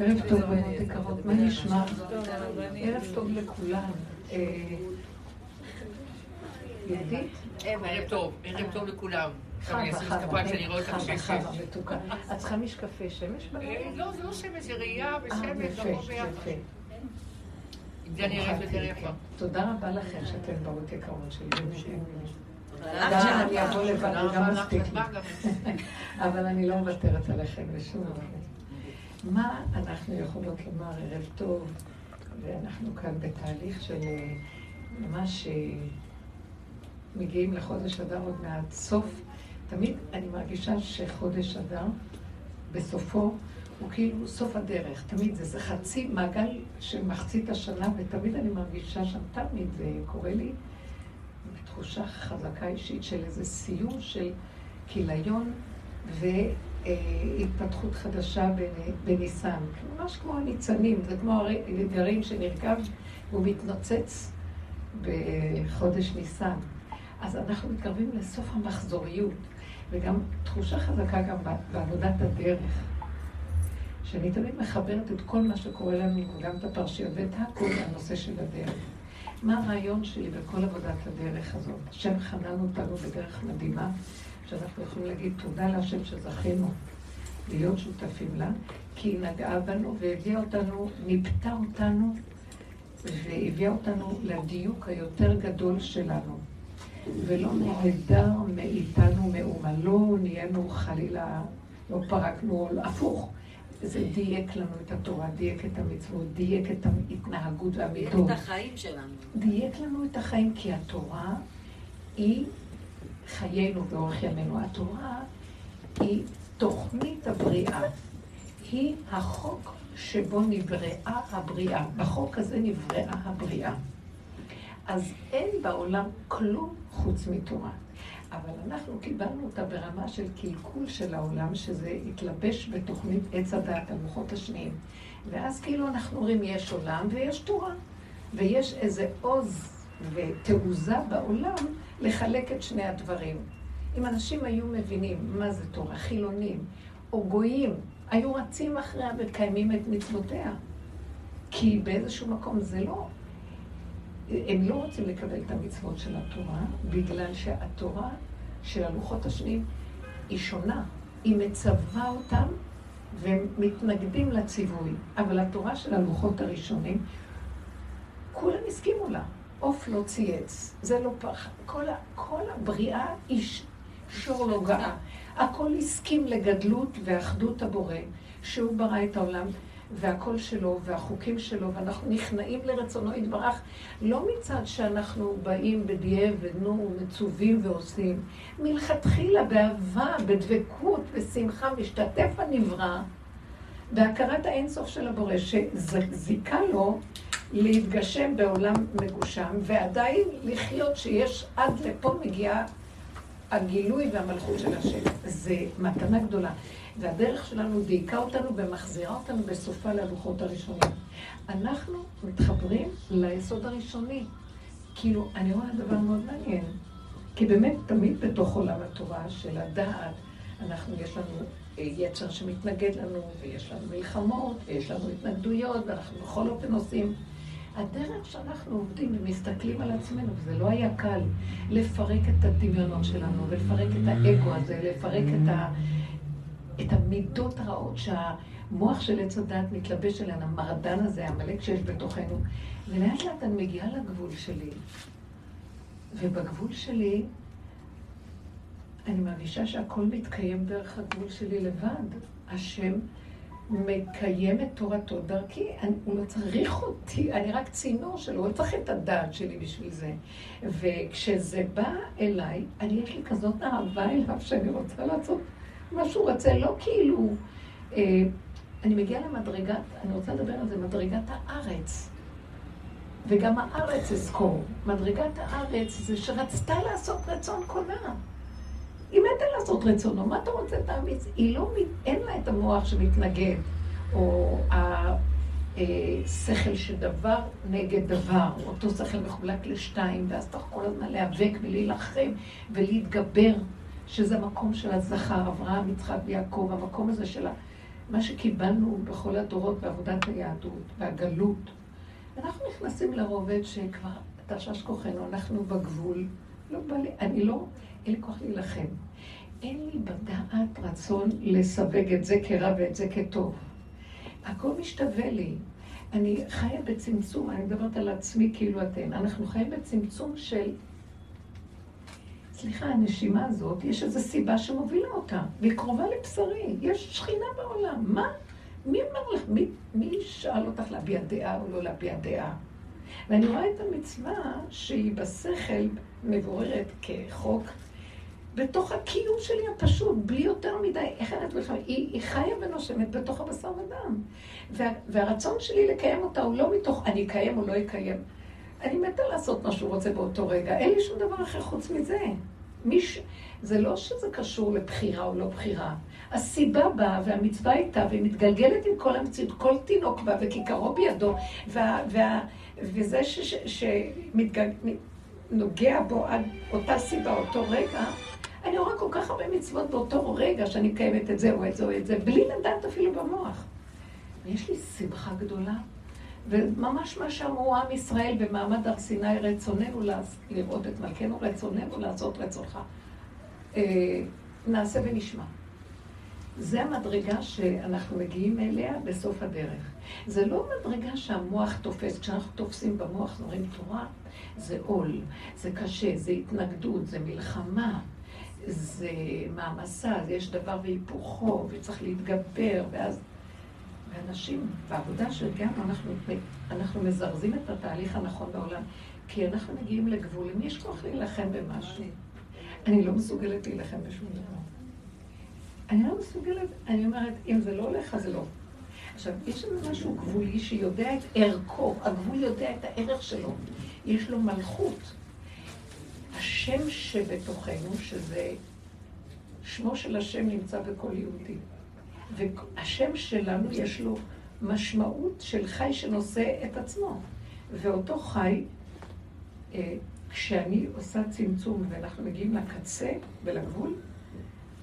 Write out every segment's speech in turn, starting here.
ערב טוב, בנות יקרות, מה נשמע? ערב טוב לכולם. אה, יהודית? ערב טוב, ערב טוב לכולם. חווה, חווה, חווה, מתוקה. את צריכה משקפי שמש בבית? אה, לא, זה לא שמש, זה ראייה אה, ושמש, לבוא ביחד. זה נראית יותר יפה. תודה רבה לכם שאתן באות יקרות שלי. תודה גם אני אבוא לבד, תודה גם רבה לך, מספיק לי. אבל אני לא מוותרת עליכם בשום אופן. מה אנחנו יכולות לומר ערב טוב, ואנחנו כאן בתהליך של אה, ממש אה, מגיעים לחודש אדר עוד מעט. סוף, תמיד אני מרגישה שחודש אדר, בסופו, הוא כאילו סוף הדרך. תמיד זה, זה חצי מעגל של מחצית השנה, ותמיד אני מרגישה שם, תמיד זה קורה לי, תחושה חזקה אישית של איזה סיום של כיליון והתפתחות חדשה בנ- בניסן. ממש כמו הניצנים, זה כמו הר- גרעין שנרכב והוא מתנוצץ בחודש ניסן. אז אנחנו מתקרבים לסוף המחזוריות, וגם תחושה חזקה גם בעבודת הדרך. שאני תמיד מחברת את כל מה שקורה לנו, וגם את הפרשיות, ואת הכל הנושא של הדרך. מה הרעיון שלי בכל עבודת הדרך הזאת? השם חנן אותנו בדרך מדהימה, שאנחנו יכולים להגיד תודה להשם שזכינו להיות שותפים לה, כי היא נגעה בנו והביאה אותנו, ניפתה אותנו והביאה אותנו לדיוק היותר גדול שלנו. ולא נהדר מאיתנו מאומה, לא נהיינו חלילה, לא פרקנו, הפוך. זה דייק לנו את התורה, דייק את המצוות, דייק את ההתנהגות והמידות. את החיים שלנו. דייק לנו את החיים, כי התורה היא חיינו ואורך ימינו. התורה היא תוכנית הבריאה. היא החוק שבו נבראה הבריאה. בחוק הזה נבראה הבריאה. אז אין בעולם כלום חוץ מתורה. אבל אנחנו קיבלנו אותה ברמה של קלקול של העולם, שזה התלבש בתוכנית עץ הדעת, הלוחות השניים. ואז כאילו אנחנו אומרים, יש עולם ויש תורה. ויש איזה עוז ותעוזה בעולם לחלק את שני הדברים. אם אנשים היו מבינים מה זה תורה, חילונים או גויים, היו רצים אחריה וקיימים את מצוותיה. כי באיזשהו מקום זה לא... הם לא רוצים לקבל את המצוות של התורה, בגלל שהתורה של הלוחות השניים היא שונה. היא מצווה אותם והם מתנגדים לציווי. אבל התורה של הלוחות הראשונים, כולם הסכימו לה. עוף לא צייץ, זה לא פח. כל, כל הבריאה היא שור לא גאה. הכל הסכים לגדלות ואחדות הבורא, שהוא ברא את העולם, והקול שלו, והחוקים שלו, ואנחנו נכנעים לרצונו יתברך, לא מצד שאנחנו באים בדיעבד, נו, מצווים ועושים. מלכתחילה, באהבה, בדבקות, בשמחה, משתתף הנברא, בהכרת האינסוף של הבורא, שזיקה לו להתגשם בעולם מגושם, ועדיין לחיות שיש עד לפה מגיעה הגילוי והמלכות של השם. זה מתנה גדולה. והדרך שלנו דייקה אותנו ומחזירה אותנו בסופה ללוחות הראשונים. אנחנו מתחברים ליסוד הראשוני. כאילו, אני רואה דבר מאוד מעניין. כי באמת, תמיד בתוך עולם התורה של הדעת, אנחנו, יש לנו יצר שמתנגד לנו, ויש לנו מלחמות, ויש לנו התנגדויות, ואנחנו בכל אופן עושים. הדרך שאנחנו עובדים ומסתכלים על עצמנו, וזה לא היה קל, לפרק את הדמיונות שלנו, ולפרק את האגו הזה, לפרק את, ה, את המידות הרעות שהמוח של עץ הדת מתלבש עליהן, המרדן הזה, העמלק שיש בתוכנו. ולאט לאט אני מגיעה לגבול שלי, ובגבול שלי אני מרגישה שהכל מתקיים דרך הגבול שלי לבד. השם מקיים את תורתו דרכי, אני, הוא לא צריך אותי, אני רק צינור שלו, הוא לא צריך את הדעת שלי בשביל זה. וכשזה בא אליי, אני יש לי כזאת אהבה אליו שאני רוצה לעשות מה שהוא רוצה, לא כאילו... אה, אני מגיעה למדרגת, אני רוצה לדבר על זה, מדרגת הארץ. וגם הארץ אזכור. מדרגת הארץ זה שרצתה לעשות רצון קונה. היא מתה לעשות רצונו, מה אתה רוצה תאמיץ? היא לא, אין לה את המוח שמתנגד, או השכל שדבר נגד דבר, אותו שכל מחולק לשתיים, ואז צריך כל הזמן להיאבק ולהילחם ולהתגבר, שזה המקום של הזכר, אברהם, יצחק ויעקב, המקום הזה של מה שקיבלנו בכל הדורות בעבודת היהדות והגלות. אנחנו נכנסים לרובד שכבר תשש כוחנו, אנחנו בגבול. לא בא לי, אני לא, אין לי כוח להילחם. אין לי בדעת רצון לסווג את זה כרע ואת זה כטוב. הכל משתווה לי. אני חיה בצמצום, אני מדברת על עצמי כאילו אתן. אנחנו חיים בצמצום של... סליחה, הנשימה הזאת, יש איזו סיבה שמובילה אותה, והיא קרובה לבשרי. יש שכינה בעולם. מה? מי אמר לך? מי, מי שאל אותך להביע דעה או לא להביע דעה? ואני רואה את המצווה שהיא בשכל מבוררת כחוק, בתוך הקיום שלי הפשוט, בלי יותר מדי, אגיד לך, היא, היא חיה ונושמת בתוך הבשר ודם. וה, והרצון שלי לקיים אותה הוא לא מתוך אני אקיים או לא אקיים. אני מתה לעשות מה שהוא רוצה באותו רגע, אין לי שום דבר אחר חוץ מזה. מיש... זה לא שזה קשור לבחירה או לא בחירה. הסיבה באה והמצווה איתה, והיא מתגלגלת עם כל המציאות, כל תינוק בה וכיכרו בידו, וה, וה, וזה שנוגע בו עד אותה סיבה, אותו רגע, אני רואה כל כך הרבה מצוות באותו רגע שאני מקיימת את זה או את זה או את זה, בלי לדעת אפילו במוח. ויש לי שמחה גדולה, וממש מה שאמרו עם ישראל במעמד הר סיני, רצוננו לראות את מלכנו, רצוננו לעשות רצונך. אה, נעשה ונשמע. זה המדרגה שאנחנו מגיעים אליה בסוף הדרך. זה לא מדרגה שהמוח תופס. כשאנחנו תופסים במוח, אומרים תורה, זה עול, זה קשה, זה התנגדות, זה מלחמה, זה מעמסה, יש דבר והיפוכו, וצריך להתגבר, ואז... ואנשים, בעבודה שהגענו, אנחנו, אנחנו מזרזים את התהליך הנכון בעולם, כי אנחנו מגיעים לגבול. אם יש כוח להילחם במשהו, אני לא מסוגלת להילחם בשום דבר. אני לא מסוגלת, אני אומרת, אם זה לא הולך, אז לא. עכשיו, יש לנו משהו גבולי שיודע את ערכו, הגבול יודע את הערך שלו. יש לו מלכות. השם שבתוכנו, שזה... שמו של השם נמצא בכל יהודי. והשם שלנו יש לו משמעות של חי שנושא את עצמו. ואותו חי, אה, כשאני עושה צמצום ואנחנו מגיעים לקצה ולגבול,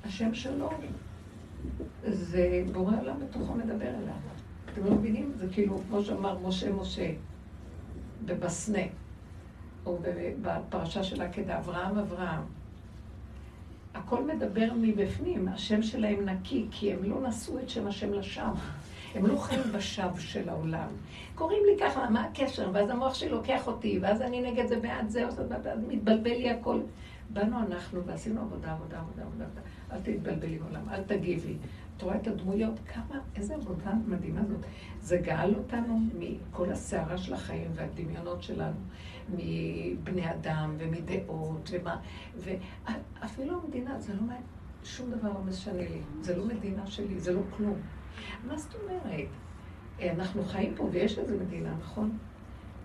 השם שלו זה בורא עולם בתוכו מדבר אליו. אתם לא מבינים? זה כאילו, כמו שאמר משה משה בבסנה, או בפרשה של עקדה, אברהם אברהם. הכל מדבר מבפנים, השם שלהם נקי, כי הם לא נשאו את שם השם לשווא. הם לא חיים בשווא של העולם. קוראים לי ככה, מה הקשר? ואז המוח שלי לוקח אותי, ואז אני נגד זה בעד זה, ואז מתבלבל לי הכל. באנו אנחנו ועשינו עבודה, עבודה, עבודה, עבודה. אל תתבלבלי בעולם, אל תגיבי. את רואה את הדמויות, כמה, איזה עבודה מדהימה זאת. זה גאל אותנו מכל הסערה של החיים והדמיונות שלנו, מבני אדם ומדעות, ומה, ואפילו המדינה, זה לא, שום דבר לא משנה לי. זה לא מדינה שלי, זה לא כלום. מה זאת אומרת? אנחנו חיים פה ויש איזה מדינה, נכון?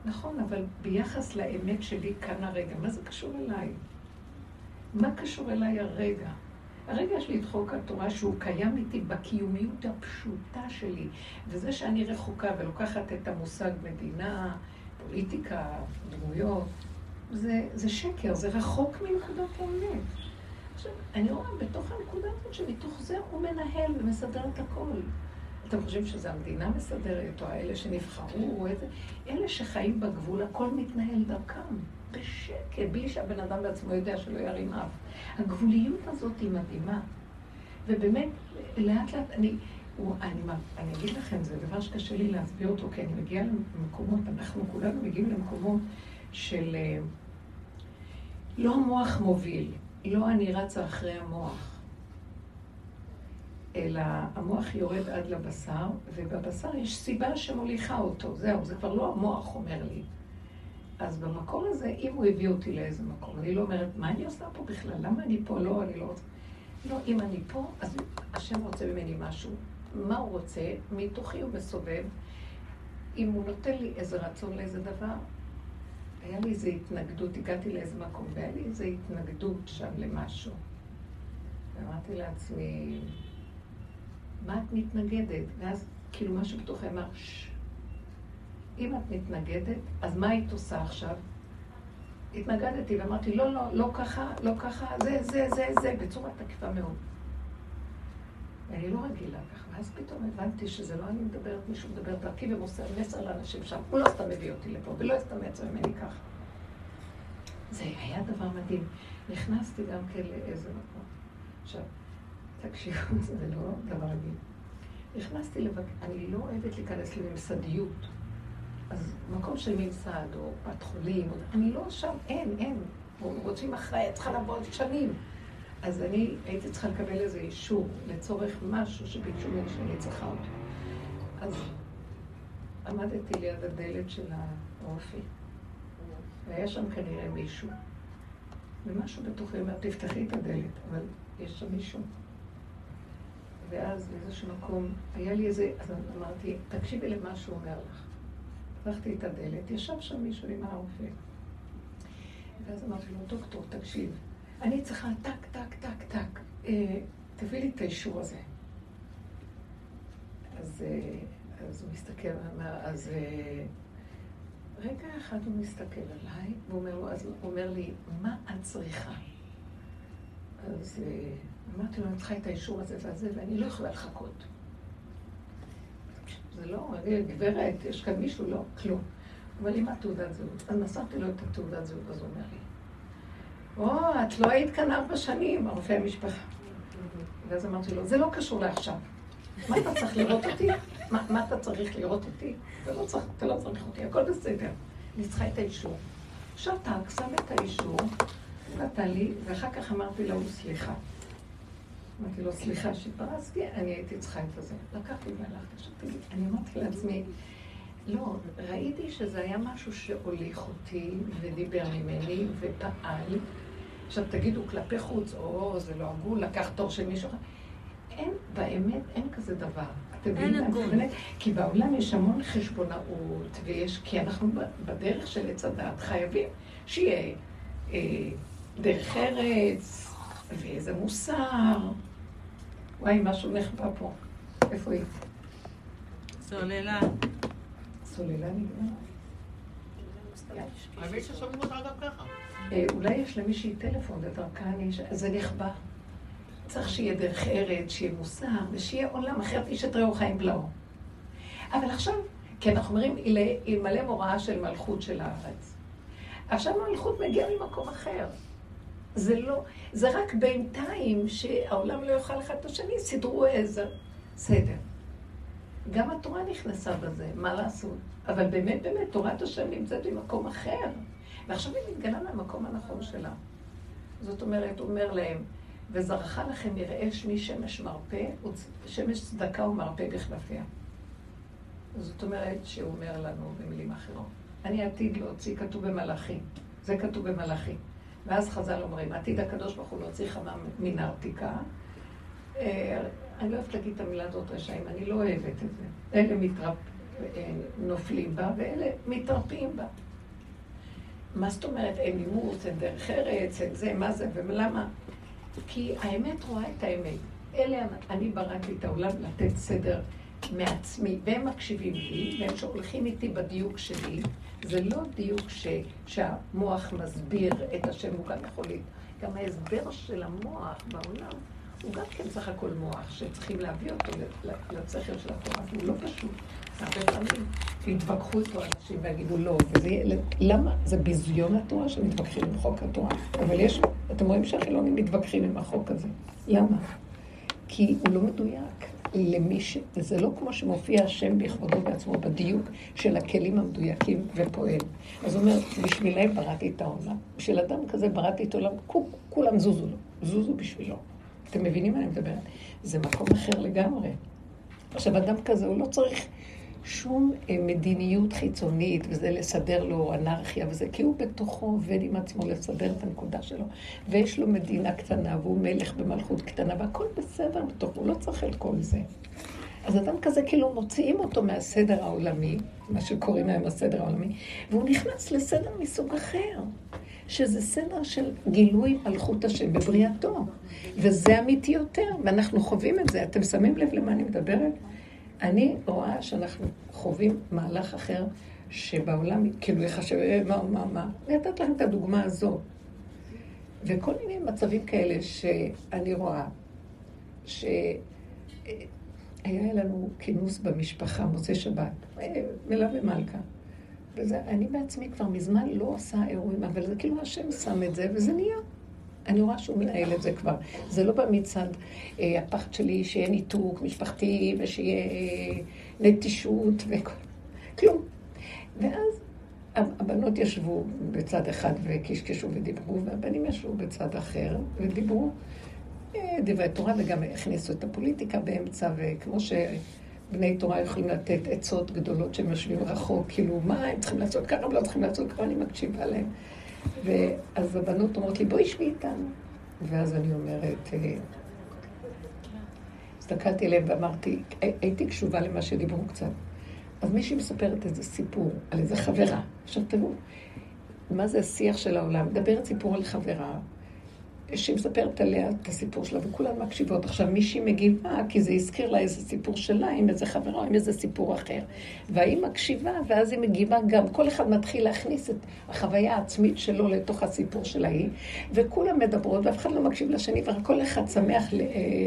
נכון, אבל ביחס לאמת שלי כאן הרגע, מה זה קשור אליי? מה קשור אליי הרגע? הרגע יש לי את חוק התורה שהוא קיים איתי בקיומיות הפשוטה שלי, וזה שאני רחוקה ולוקחת את המושג מדינה, פוליטיקה, דמויות, זה, זה שקר, זה רחוק מנקודת האמת. עכשיו, אני רואה בתוך הנקודה הזאת שמתוך זה הוא מנהל ומסדר את הכל. אתם חושבים שזה המדינה מסדרת, או האלה שנבחרו, או איזה... אלה שחיים בגבול, הכל מתנהל דרכם, בשקט, בלי שהבן אדם בעצמו יודע שלא ירים אף. הגבוליות הזאת היא מדהימה. ובאמת, לאט לאט, אני, אני, אני אגיד לכם, זה דבר שקשה לי להסביר אותו, כי אני מגיעה למקומות, אנחנו כולנו מגיעים למקומות של... אה, לא המוח מוביל, לא אני רצה אחרי המוח. אלא המוח יורד עד לבשר, ובבשר יש סיבה שמוליכה אותו. זהו, זה כבר לא המוח אומר לי. אז במקום הזה, אם הוא הביא אותי לאיזה מקום, אני לא אומרת, מה אני עושה פה בכלל? למה אני פה? לא, אני לא רוצה. לא, אם אני פה, אז השם רוצה ממני משהו. מה הוא רוצה? מתוכי הוא מסובב. אם הוא נותן לי איזה רצון לאיזה דבר, היה לי איזו התנגדות, הגעתי לאיזה מקום, והיה לי איזו התנגדות שם למשהו. ואמרתי לעצמי, מה את מתנגדת? ואז כאילו משהו בתוכי אמר, אם את מתנגדת, אז מה היית עושה עכשיו? התנגדתי ואמרתי, לא, לא, לא ככה, לא ככה, זה, זה, זה, זה, בצורה תקיפה מאוד. ואני לא רגילה ככה. ואז פתאום הבנתי שזה לא אני מדברת, מישהו מדבר דרכי ומוסר מסר לאנשים שם. הוא לא סתם מביא אותי לפה, ולא סתם יצא ממני ככה. זה היה דבר מדהים. נכנסתי גם כן לאיזה מקום. עכשיו, תקשיבו, זה לא דבר רגיל. נכנסתי לבק... אני לא אוהבת להיכנס לממסדיות. אז מקום של ממסד, או בת חולים, אני לא שם, אין, אין. רוצים אחראי, צריכה לעבוד שנים. אז אני הייתי צריכה לקבל איזה אישור לצורך משהו שביקשו ממני שאני צריכה אותו. אז עמדתי ליד הדלת של הרופא, והיה שם כנראה מישהו. ומשהו בתוכי אומר, תפתחי את הדלת, אבל יש שם מישהו. ואז באיזשהו מקום, היה לי איזה, אז אמרתי, תקשיבי למה שהוא אומר לך. פתחתי את הדלת, ישב שם מישהו עם הרופא. ואז אמרתי לו, דוקטור, תקשיב, אני צריכה טק, טק, טק, טק, אה, תביא לי את האישור הזה. אז, אה, אז הוא מסתכל, ואומר, אז אה, רגע אחד הוא מסתכל עליי, והוא אומר, לי, מה את צריכה? אז אמרתי לו, אני צריכה את האישור הזה והזה, ואני לא יכולה לחכות. זה לא, אני גברת, יש כאן מישהו? לא, כלום. אבל עם התעודת זהות. אז מסרתי לו את התעודת זהות, אז הוא אומר לי, או, את לא היית כאן ארבע שנים, רופא המשפחה. ואז אמרתי לו, זה לא קשור לעכשיו. מה אתה צריך לראות אותי? מה, מה אתה צריך לראות אותי? אתה לא צריך, אתה לא צריך אותי, הכל בסדר. אני צריכה את האישור. שתק, שם את האישור, נתן לי, ואחר כך אמרתי לו, סליחה. אמרתי לו, סליחה שהתפרצתי, אני הייתי צריכה את הזה. לקחתי והלכתי. עכשיו תגיד, אני אמרתי לעצמי, לא, ראיתי שזה היה משהו שהוליך אותי ודיבר ממני ופעל. עכשיו תגידו כלפי חוץ, או זה לא הגון, לקח תור של מישהו אחר. אין, באמת, אין כזה דבר. אתם מבינים אני כי בעולם יש המון חשבונאות, ויש, כי אנחנו בדרך של עץ הדת חייבים שיהיה אה, דרך ארץ, ואיזה מוסר. וואי, משהו נחבא פה. איפה היא? סוללה. סוללה נגמרה. האמת ששומעים אותה גם ככה. אה, אולי יש למישהי טלפון ודרכה אני... זה נכבה. צריך שיהיה דרך ארץ, שיהיה מוסר, ושיהיה עולם, אחרת איש את רעהו חיים בלעו. אבל עכשיו, כי אנחנו אומרים, אלמלא מוראה של מלכות של הארץ. עכשיו מלכות מגיעה ממקום אחר. זה לא, זה רק בינתיים שהעולם לא יאכל אחד את השני, סידרו איזה סדר. גם התורה נכנסה בזה, מה לעשות? אבל באמת, באמת, תורת השם נמצאת במקום אחר. ועכשיו היא מתגלה מהמקום הנכון שלה. זאת אומרת, הוא אומר להם, וזרחה לכם יראה שמי שמש מרפא, שמש צדקה ומרפא בכנפיה. זאת אומרת שהוא אומר לנו במילים אחרות, אני עתיד להוציא, כתוב במלאכי, זה כתוב במלאכי. ואז חז"ל אומרים, עתיד הקדוש ברוך הוא להוציא חמה מן הארתיקה. אה, אני לא אוהבת להגיד את המילה הזאת רשעים, אני לא אוהבת את זה. אלה מתרפ... אה, נופלים בה ואלה מתרפאים בה. מה זאת אומרת, אין אימוץ, אין דרך ארץ, אין זה, מה זה ולמה? כי האמת רואה את האמת. אלה, אני בראתי את העולם לתת סדר מעצמי, והם מקשיבים לי, והם שהולכים איתי בדיוק שלי. זה לא דיוק ש, שהמוח מסביר את השם, הוא גם יכול להיות. גם ההסבר של המוח בעולם הוא גם כן סך הכל מוח, שצריכים להביא אותו לצכר של התורה, והוא לא פשוט. הרבה פעמים יתווכחו איתו אנשים ויגידו לא, וזה יהיה, למה? זה ביזיון התורה שמתווכחים עם חוק התורה. אבל יש, אתם רואים שהחילונים מתווכחים עם החוק הזה. למה? כי הוא לא מדויק. למי ש... זה לא כמו שמופיע השם בכבודו בעצמו בדיוק של הכלים המדויקים ופועל. אז הוא אומר, בשבילם בראתי את העולם. בשביל אדם כזה בראתי את העולם, כולם זוזו לו, זוזו בשבילו. אתם מבינים מה אני מדברת? זה מקום אחר לגמרי. עכשיו, אדם כזה, הוא לא צריך שום אה, מדיניות חיצונית, וזה לסדר לו אנרכיה וזה, כי הוא בתוכו עובד עם עצמו לסדר את הנקודה שלו. ויש לו מדינה קטנה, והוא מלך במלכות קטנה, והכל בסדר בתוכו, הוא לא צריך את כל זה. אז אדם כזה, כאילו מוציאים אותו מהסדר העולמי, מה שקוראים להם הסדר העולמי, והוא נכנס לסדר מסוג אחר. שזה סדר של גילוי מלכות השם בבריאתו. וזה אמיתי יותר, ואנחנו חווים את זה. אתם שמים לב למה אני מדברת? אני רואה שאנחנו חווים מהלך אחר, שבעולם כאילו יחשב, אה, מה, מה, מה. נתת לכם את הדוגמה הזו. וכל מיני מצבים כאלה שאני רואה, ש... היה לנו כינוס במשפחה, מוצאי שבת, אה, מלווה מלכה. וזה, אני בעצמי כבר מזמן לא עושה אירועים, אבל זה כאילו השם שם את זה, וזה נהיה. אני רואה שהוא מנהל את זה כבר. זה לא בא מצד אה, הפחד שלי שיהיה ניתוק משפחתי ושיהיה אה, נטישות וכל... כלום. ואז הבנות ישבו בצד אחד וקשקשו ודיברו, והבנים ישבו בצד אחר ודיברו אה, דברי תורה, וגם הכניסו את הפוליטיקה באמצע, וכמו שבני תורה יכולים לתת עצות גדולות שהם יושבים רחוק, כאילו, מה הם צריכים לעשות ככה ולא צריכים לעשות ככה, אני מקשיבה להם. ואז הבנות אומרות לי, בואי שבי איתנו. ואז אני אומרת, אה, הסתכלתי עליהם ואמרתי, הייתי קשובה למה שדיברו קצת. אז מישהי מספרת איזה סיפור על איזה חברה. עכשיו תראו, מה זה השיח של העולם? מדברת סיפור על חברה, שהיא מספרת עליה את הסיפור שלה, וכולן מקשיבות. עכשיו, מישהי מגיבה, כי זה הזכיר לה איזה סיפור שלה, עם איזה חברה, עם איזה סיפור אחר. והיא מקשיבה, ואז היא מגיבה גם. כל אחד מתחיל להכניס את החוויה העצמית שלו לתוך הסיפור של ההיא, וכולם מדברות, ואף אחד לא מקשיב לשני, וכל אחד שמח אה,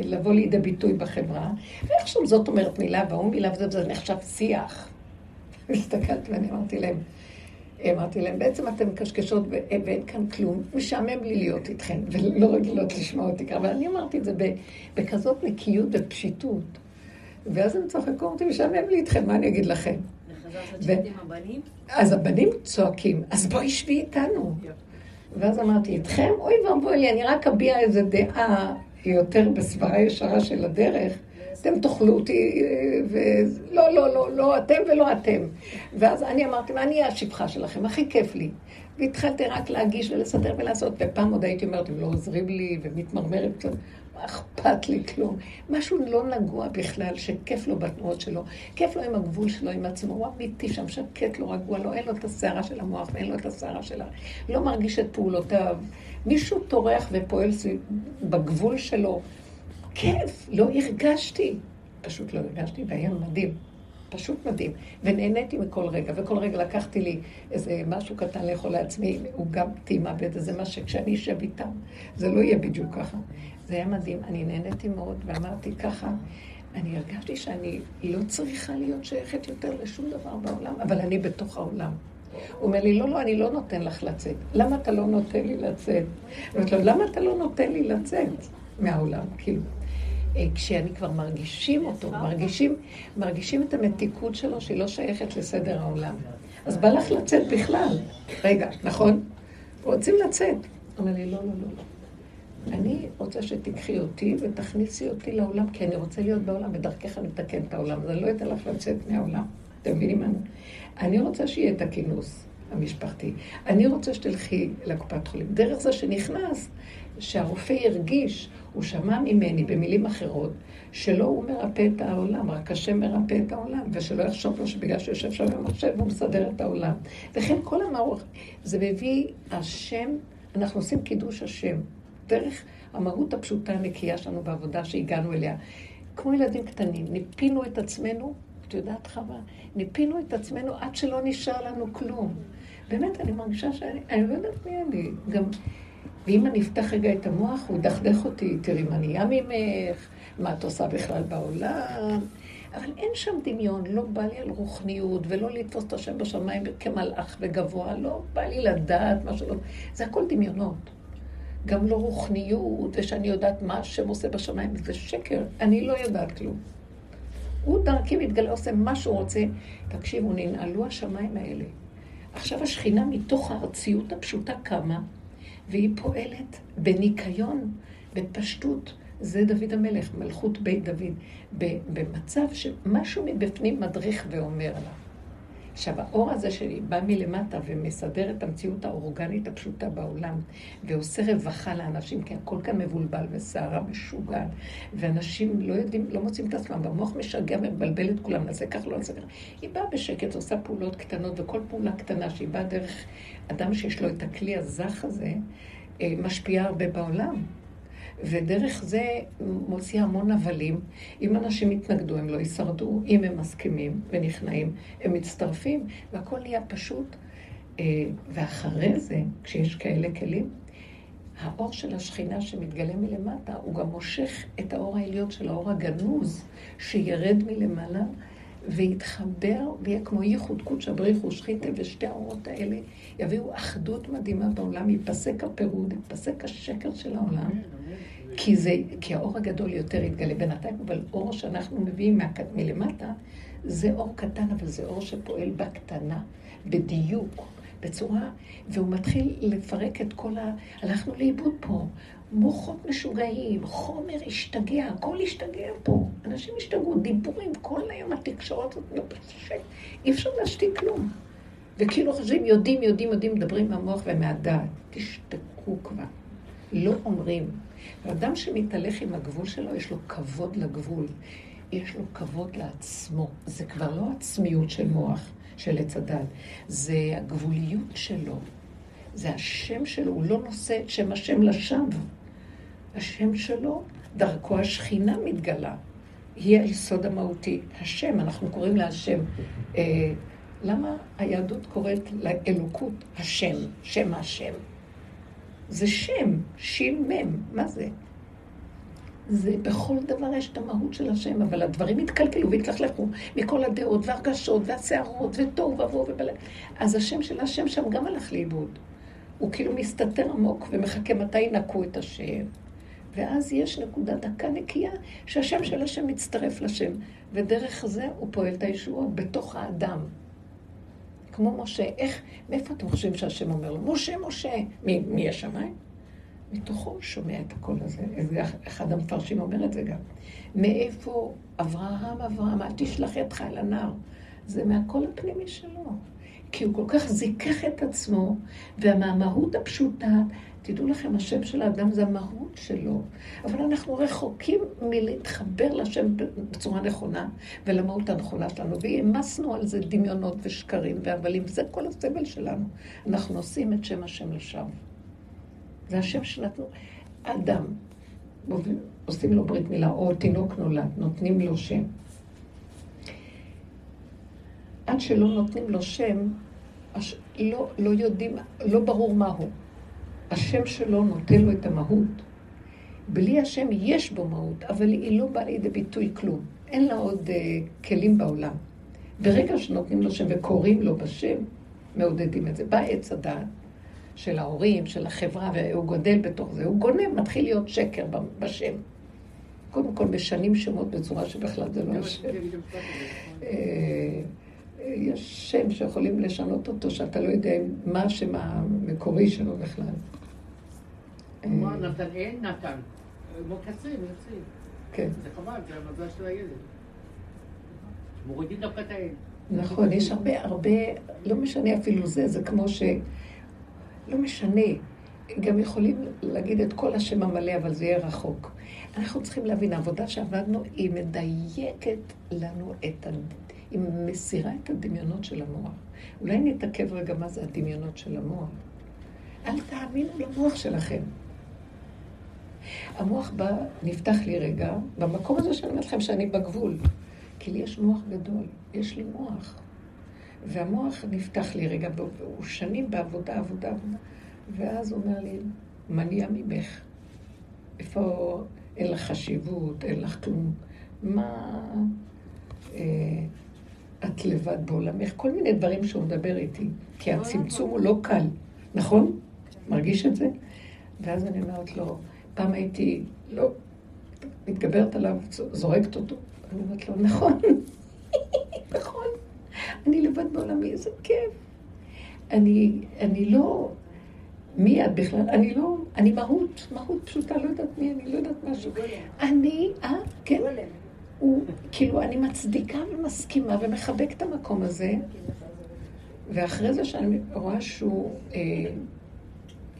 לבוא לידי ביטוי בחברה. ואיכשהו זאת אומרת מילה, והוא מילה, וזה נחשב שיח. הסתכלתי ואני אמרתי להם, אמרתי להם, בעצם אתן מקשקשות ואין כאן כלום, משעמם לי להיות איתכן, ולא רגילות לשמוע אותי ככה, אבל אני אמרתי את זה בכזאת נקיות ופשיטות. ואז הם צוחקו, אמרתי, משעמם לי איתכם, מה אני אגיד לכם? אז הבנים צועקים, אז בואי שבי איתנו. ואז אמרתי, איתכם? אוי ואבוי לי, אני רק אביע איזה דעה יותר בסברה ישרה של הדרך. אתם תאכלו אותי, ולא, לא, לא, לא אתם ולא אתם. ואז אני אמרתי, מה אני אהיה השפחה שלכם? הכי כיף לי. והתחלתי רק להגיש ולסדר ולעשות, ופעם עוד הייתי אומרת, הם לא עוזרים לי, ומתמרמרת קצת, מה אכפת לי כלום? משהו לא נגוע בכלל, שכיף לו בתנועות שלו, כיף לו עם הגבול שלו, עם עצמו, הוא אמיתי שם, שקט לו, רגוע לו, אין לו את הסערה של המוח ואין לו את הסערה שלה, לא מרגיש את פעולותיו. מישהו טורח ופועל בגבול שלו, כיף, לא הרגשתי. פשוט לא הרגשתי, והיה מדהים. פשוט מדהים. ונהניתי מכל רגע, וכל רגע לקחתי לי איזה משהו קטן לאכול לעצמי, הוא גם טעימה באיזה מה שכשאני אשב איתם, זה לא יהיה בדיוק ככה. זה היה מדהים, אני נהניתי מאוד, ואמרתי ככה, אני הרגשתי שאני לא צריכה להיות שייכת יותר לשום דבר בעולם, אבל אני בתוך העולם. הוא אומר לי, לא, לא, אני לא נותן לך לצאת. למה אתה לא נותן לי לצאת? אמרתי לו, למה אתה לא נותן לי לצאת מהעולם? כאילו. אה, כשאני כבר מרגישים אותו, מרגישים, מרגישים את המתיקות שלו שהיא לא שייכת לסדר העולם. אז בא לך לצאת בכלל. רגע, נכון? רוצים לצאת. אומר לי, לא, לא, לא, לא. אני רוצה שתיקחי אותי ותכניסי אותי לעולם, כי אני רוצה להיות בעולם, ודרכך אני מתקן את העולם. אז אני לא אתן לך לצאת מהעולם. אתם מבינים מה? אני רוצה שיהיה את הכינוס המשפחתי. אני רוצה שתלכי לקופת חולים. דרך זה שנכנס, שהרופא ירגיש, הוא שמע ממני במילים אחרות, שלא הוא מרפא את העולם, רק השם מרפא את העולם, ושלא יחשוב לו שבגלל שהוא יושב שם במחשב הוא מסדר את העולם. וכן כל המערוך, זה מביא השם, אנחנו עושים קידוש השם, דרך המהות הפשוטה הנקייה שלנו בעבודה שהגענו אליה. כמו ילדים קטנים, ניפינו את עצמנו, את יודעת חווה, ניפינו את עצמנו עד שלא נשאר לנו כלום. באמת, אני מרגישה שאני, אני לא יודעת מי אני. גם ואם אני אפתח רגע את המוח, הוא ידכדך אותי, תראי מה נהיה ממך, מה את עושה בכלל בעולם. אבל אין שם דמיון, לא בא לי על רוחניות, ולא לתפוס את השם בשמיים כמלאך וגבוה, לא בא לי לדעת מה שלא... זה הכל דמיונות. גם לא רוחניות, ושאני יודעת מה השם עושה בשמיים, זה שקר, אני לא יודעת כלום. הוא דרכי מתגלה, עושה מה שהוא רוצה. תקשיבו, ננעלו השמיים האלה. עכשיו השכינה מתוך הארציות הפשוטה קמה, והיא פועלת בניקיון, בפשטות. זה דוד המלך, מלכות בית דוד, במצב שמשהו מבפנים מדריך ואומר לה. עכשיו, האור הזה שבא מלמטה ומסדר את המציאות האורגנית הפשוטה בעולם, ועושה רווחה לאנשים, כי הכל כאן מבולבל וסערה משוגעת, ואנשים לא יודעים, לא מוצאים את עצמם, והמוח משגע ומבלבל את כולם, נעשה כך, לא נעשה כך. היא באה בשקט, עושה פעולות קטנות, וכל פעולה קטנה שהיא באה דרך אדם שיש לו את הכלי הזך הזה, אה, משפיעה הרבה בעולם. ודרך זה מוציא המון הבלים. אם אנשים יתנגדו, הם לא יישרדו. אם הם מסכימים ונכנעים, הם מצטרפים, והכל נהיה פשוט. אה, ואחרי זה, כשיש כאלה כלים, האור של השכינה שמתגלה מלמטה, הוא גם מושך את האור העליון של האור הגנוז, שירד מלמעלה ויתחבר ויהיה כמו ייחוד קודשא בריחו שחיתה, ושתי האורות האלה יביאו אחדות מדהימה בעולם, ייפסק הפירוד, ייפסק השקר של העולם. כי, זה, כי האור הגדול יותר יתגלה בינתיים, אבל אור שאנחנו מביאים מה, מלמטה, זה אור קטן, אבל זה אור שפועל בקטנה, בדיוק, בצורה, והוא מתחיל לפרק את כל ה... הלכנו לאיבוד פה. מוחות משוגעים, חומר השתגע, הכל השתגע פה. אנשים השתגעו, דיבורים, כל היום התקשורת הזאת, לא אי אפשר להשתיק כלום. וכאילו חושבים, יודעים, יודעים, יודעים, מדברים מהמוח ומהדעת. תשתקו כבר. לא אומרים. ואדם שמתהלך עם הגבול שלו, יש לו כבוד לגבול. יש לו כבוד לעצמו. זה כבר לא עצמיות של מוח, של עץ הדת. זה הגבוליות שלו. זה השם שלו, הוא לא נושא את שם השם לשווא. השם שלו, דרכו השכינה מתגלה. היא היסוד המהותי. השם, אנחנו קוראים לה השם. אה, למה היהדות קוראת לאלוקות השם, שם השם? זה שם, שין מם, מה זה? זה בכל דבר יש את המהות של השם, אבל הדברים התקלקלו והתלכלכו מכל הדעות והרגשות והסערות ותוהו ובוהו ובלה. אז השם של השם שם גם הלך לאיבוד. הוא כאילו מסתתר עמוק ומחכה מתי ינקו את השם. ואז יש נקודה דקה נקייה שהשם של השם מצטרף לשם, ודרך זה הוא פועל את הישועות בתוך האדם. כמו משה, איך, מאיפה אתם חושבים שהשם אומר לו? משה, משה, מי, מי השמיים? מתוכו הוא שומע את הקול הזה. אחד המפרשים אומר את זה גם. מאיפה אברהם, אברהם, אל תשלח ידך אל הנער. זה מהקול הפנימי שלו. כי הוא כל כך זיכך את עצמו, ומהמהות הפשוטה, תדעו לכם, השם של האדם זה המהות שלו. אבל אנחנו רחוקים מלהתחבר לשם בצורה נכונה, ולמהות הנכונה שלנו, והעמסנו על זה דמיונות ושקרים והבלים, וזה כל הסבל שלנו. אנחנו עושים את שם השם לשווא. זה השם שנתנו. אדם, עושים לו ברית מילה, או תינוק נולד, נותנים לו שם. עד שלא נותנים לו שם, לא, לא יודעים, לא ברור מהו. השם שלו נותן לו את המהות. בלי השם יש בו מהות, אבל היא לא באה לידי ביטוי כלום. אין לה עוד uh, כלים בעולם. ברגע שנותנים לו שם וקוראים לו בשם, מעודדים את זה. בא עץ הדעת של ההורים, של החברה, והוא גודל בתוך זה. הוא גונב, מתחיל להיות שקר בשם. קודם כל משנים שמות בצורה שבכלל זה לא השם. יש שם שיכולים לשנות אותו, שאתה לא יודע מה השם המקורי שלו בכלל. אמר נתנאל נתן. מוקצים, יוצאים. כן. זה חבל, זה המזל של הילד. מורידים דווקא את האל. נכון, יש הרבה, הרבה, לא משנה אפילו זה, זה כמו ש... לא משנה. גם יכולים להגיד את כל השם המלא, אבל זה יהיה רחוק. אנחנו צריכים להבין, העבודה שעבדנו, היא מדייקת לנו את ה... היא מסירה את הדמיונות של המוח. אולי נתעכב רגע מה זה הדמיונות של המוח. אל תאמינו למוח שלכם. המוח בא, נפתח לי רגע, במקום הזה שאני אומרת לכם שאני בגבול. כי לי יש מוח גדול, יש לי מוח. והמוח נפתח לי רגע, והוא שנים בעבודה, עבודה, עבודה. ואז הוא אומר לי, מניע ממך. איפה אין לך חשיבות, אין לך כלום. מה... אה, את לבד בעולמך, כל מיני דברים שהוא מדבר איתי, כי הצמצום הוא לא קל, נכון? מרגיש את זה? ואז אני אומרת לו, פעם הייתי, לא, מתגברת עליו, זורקת אותו. אני אומרת לו, נכון, נכון, אני לבד בעולמי, איזה כיף. אני, אני לא, מי את בכלל? אני לא, אני מהות, מהות פשוטה, לא יודעת מי, אני לא יודעת משהו. אני, אה, כן. הוא, כאילו, אני מצדיקה ומסכימה ומחבק את המקום הזה, ואחרי זה שאני רואה שהוא, אה,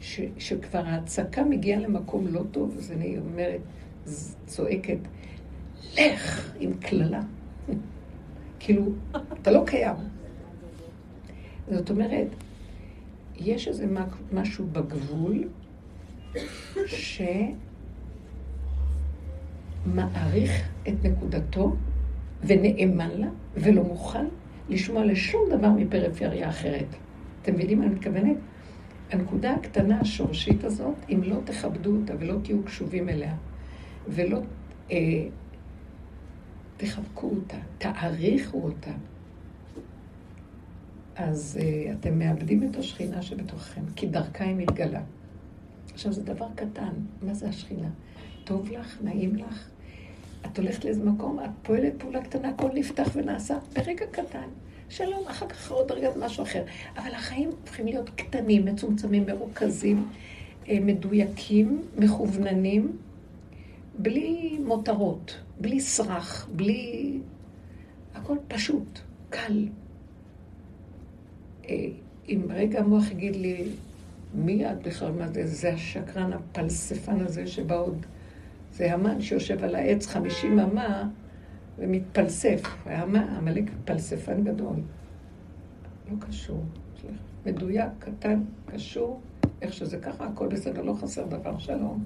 ש, שכבר ההצקה מגיעה למקום לא טוב, אז אני אומרת, צועקת, לך עם קללה. כאילו, אתה לא קיים. זאת אומרת, יש איזה משהו בגבול ש... מעריך את נקודתו ונאמן לה ולא מוכן לשמוע לשום דבר מפריפריה אחרת. אתם מבינים מה אני מתכוונת? הנקודה הקטנה, השורשית הזאת, אם לא תכבדו אותה ולא תהיו קשובים אליה, ולא אה, תחבקו אותה, תעריכו אותה, אז אה, אתם מאבדים את השכינה שבתוככם, כי דרכה היא מתגלה. עכשיו, זה דבר קטן, מה זה השכינה? טוב לך, נעים לך, את הולכת לאיזה מקום, את פועלת פעולה קטנה, הכל נפתח ונעשה ברגע קטן. שלום, אחר כך עוד רגע משהו אחר. אבל החיים הופכים להיות קטנים, מצומצמים, מרוכזים, אה, מדויקים, מכווננים, בלי מותרות, בלי סרח, בלי... הכל פשוט, קל. אה, אם רגע המוח יגיד לי, מי את בכלל? מה זה? זה השקרן הפלספן הזה שבא עוד... זה המן שיושב על העץ חמישים אמה ומתפלסף. עמלק פלספן גדול. לא קשור. מדויק, קטן, קשור, איך שזה ככה, הכל בסדר, לא חסר דבר, שלום.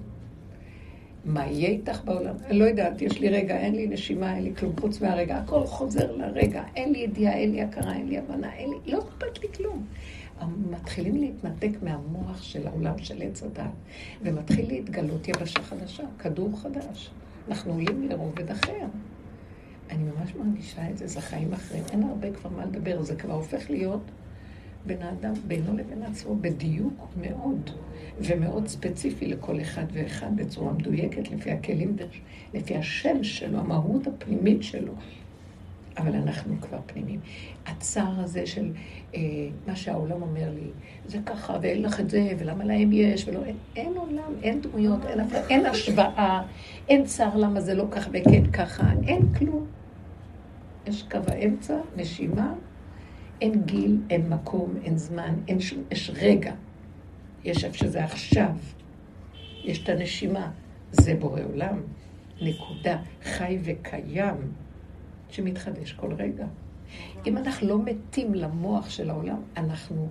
מה יהיה איתך בעולם? אני לא יודעת, יש לי רגע, אין לי נשימה, אין לי כלום חוץ מהרגע, הכל חוזר לרגע, אין לי ידיעה, אין לי הכרה, אין לי הבנה, אין לי, לא אכפת לי כלום. מתחילים להתנתק מהמוח של העולם של עץ הדת, ומתחיל להתגלות יבשה חדשה, כדור חדש. אנחנו עולים לרובד אחר. אני ממש מרגישה את זה, זה חיים אחרים. אין הרבה כבר מה לדבר, זה כבר הופך להיות בין האדם, בינו לבין עצמו, בדיוק מאוד, ומאוד ספציפי לכל אחד ואחד בצורה מדויקת, לפי הכלים, לפי השם שלו, המהות הפנימית שלו. אבל אנחנו כבר פנימיים. הצער הזה של אה, מה שהעולם אומר לי, זה ככה, ואין לך את זה, ולמה להם יש, ולא, אין, אין עולם, אין דמויות, אין, אפילו, אין השוואה, אין צער למה זה לא ככה וכן ככה, אין כלום. יש קו האמצע, נשימה, אין גיל, אין מקום, אין זמן, אין שום, יש רגע. יש איפה שזה עכשיו. יש את הנשימה. זה בורא עולם. נקודה. חי וקיים. שמתחדש כל רגע. אם אנחנו לא מתים למוח של העולם, אנחנו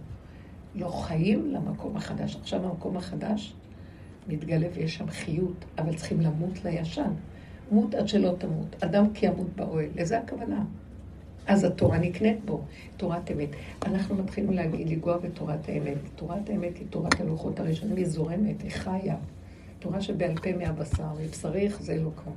לא חיים למקום החדש. עכשיו המקום החדש מתגלה ויש שם חיות, אבל צריכים למות לישן. מות עד שלא תמות. אדם כי ימות באוהל. לזה הכוונה. אז התורה נקנית בו, תורת אמת. אנחנו מתחילים להגיד, לגוע בתורת האמת. תורת האמת היא תורת הלוחות הראשונים, היא זורמת, היא חיה. תורה שבעל פה מהבשר, מבשרי זה אלוקה.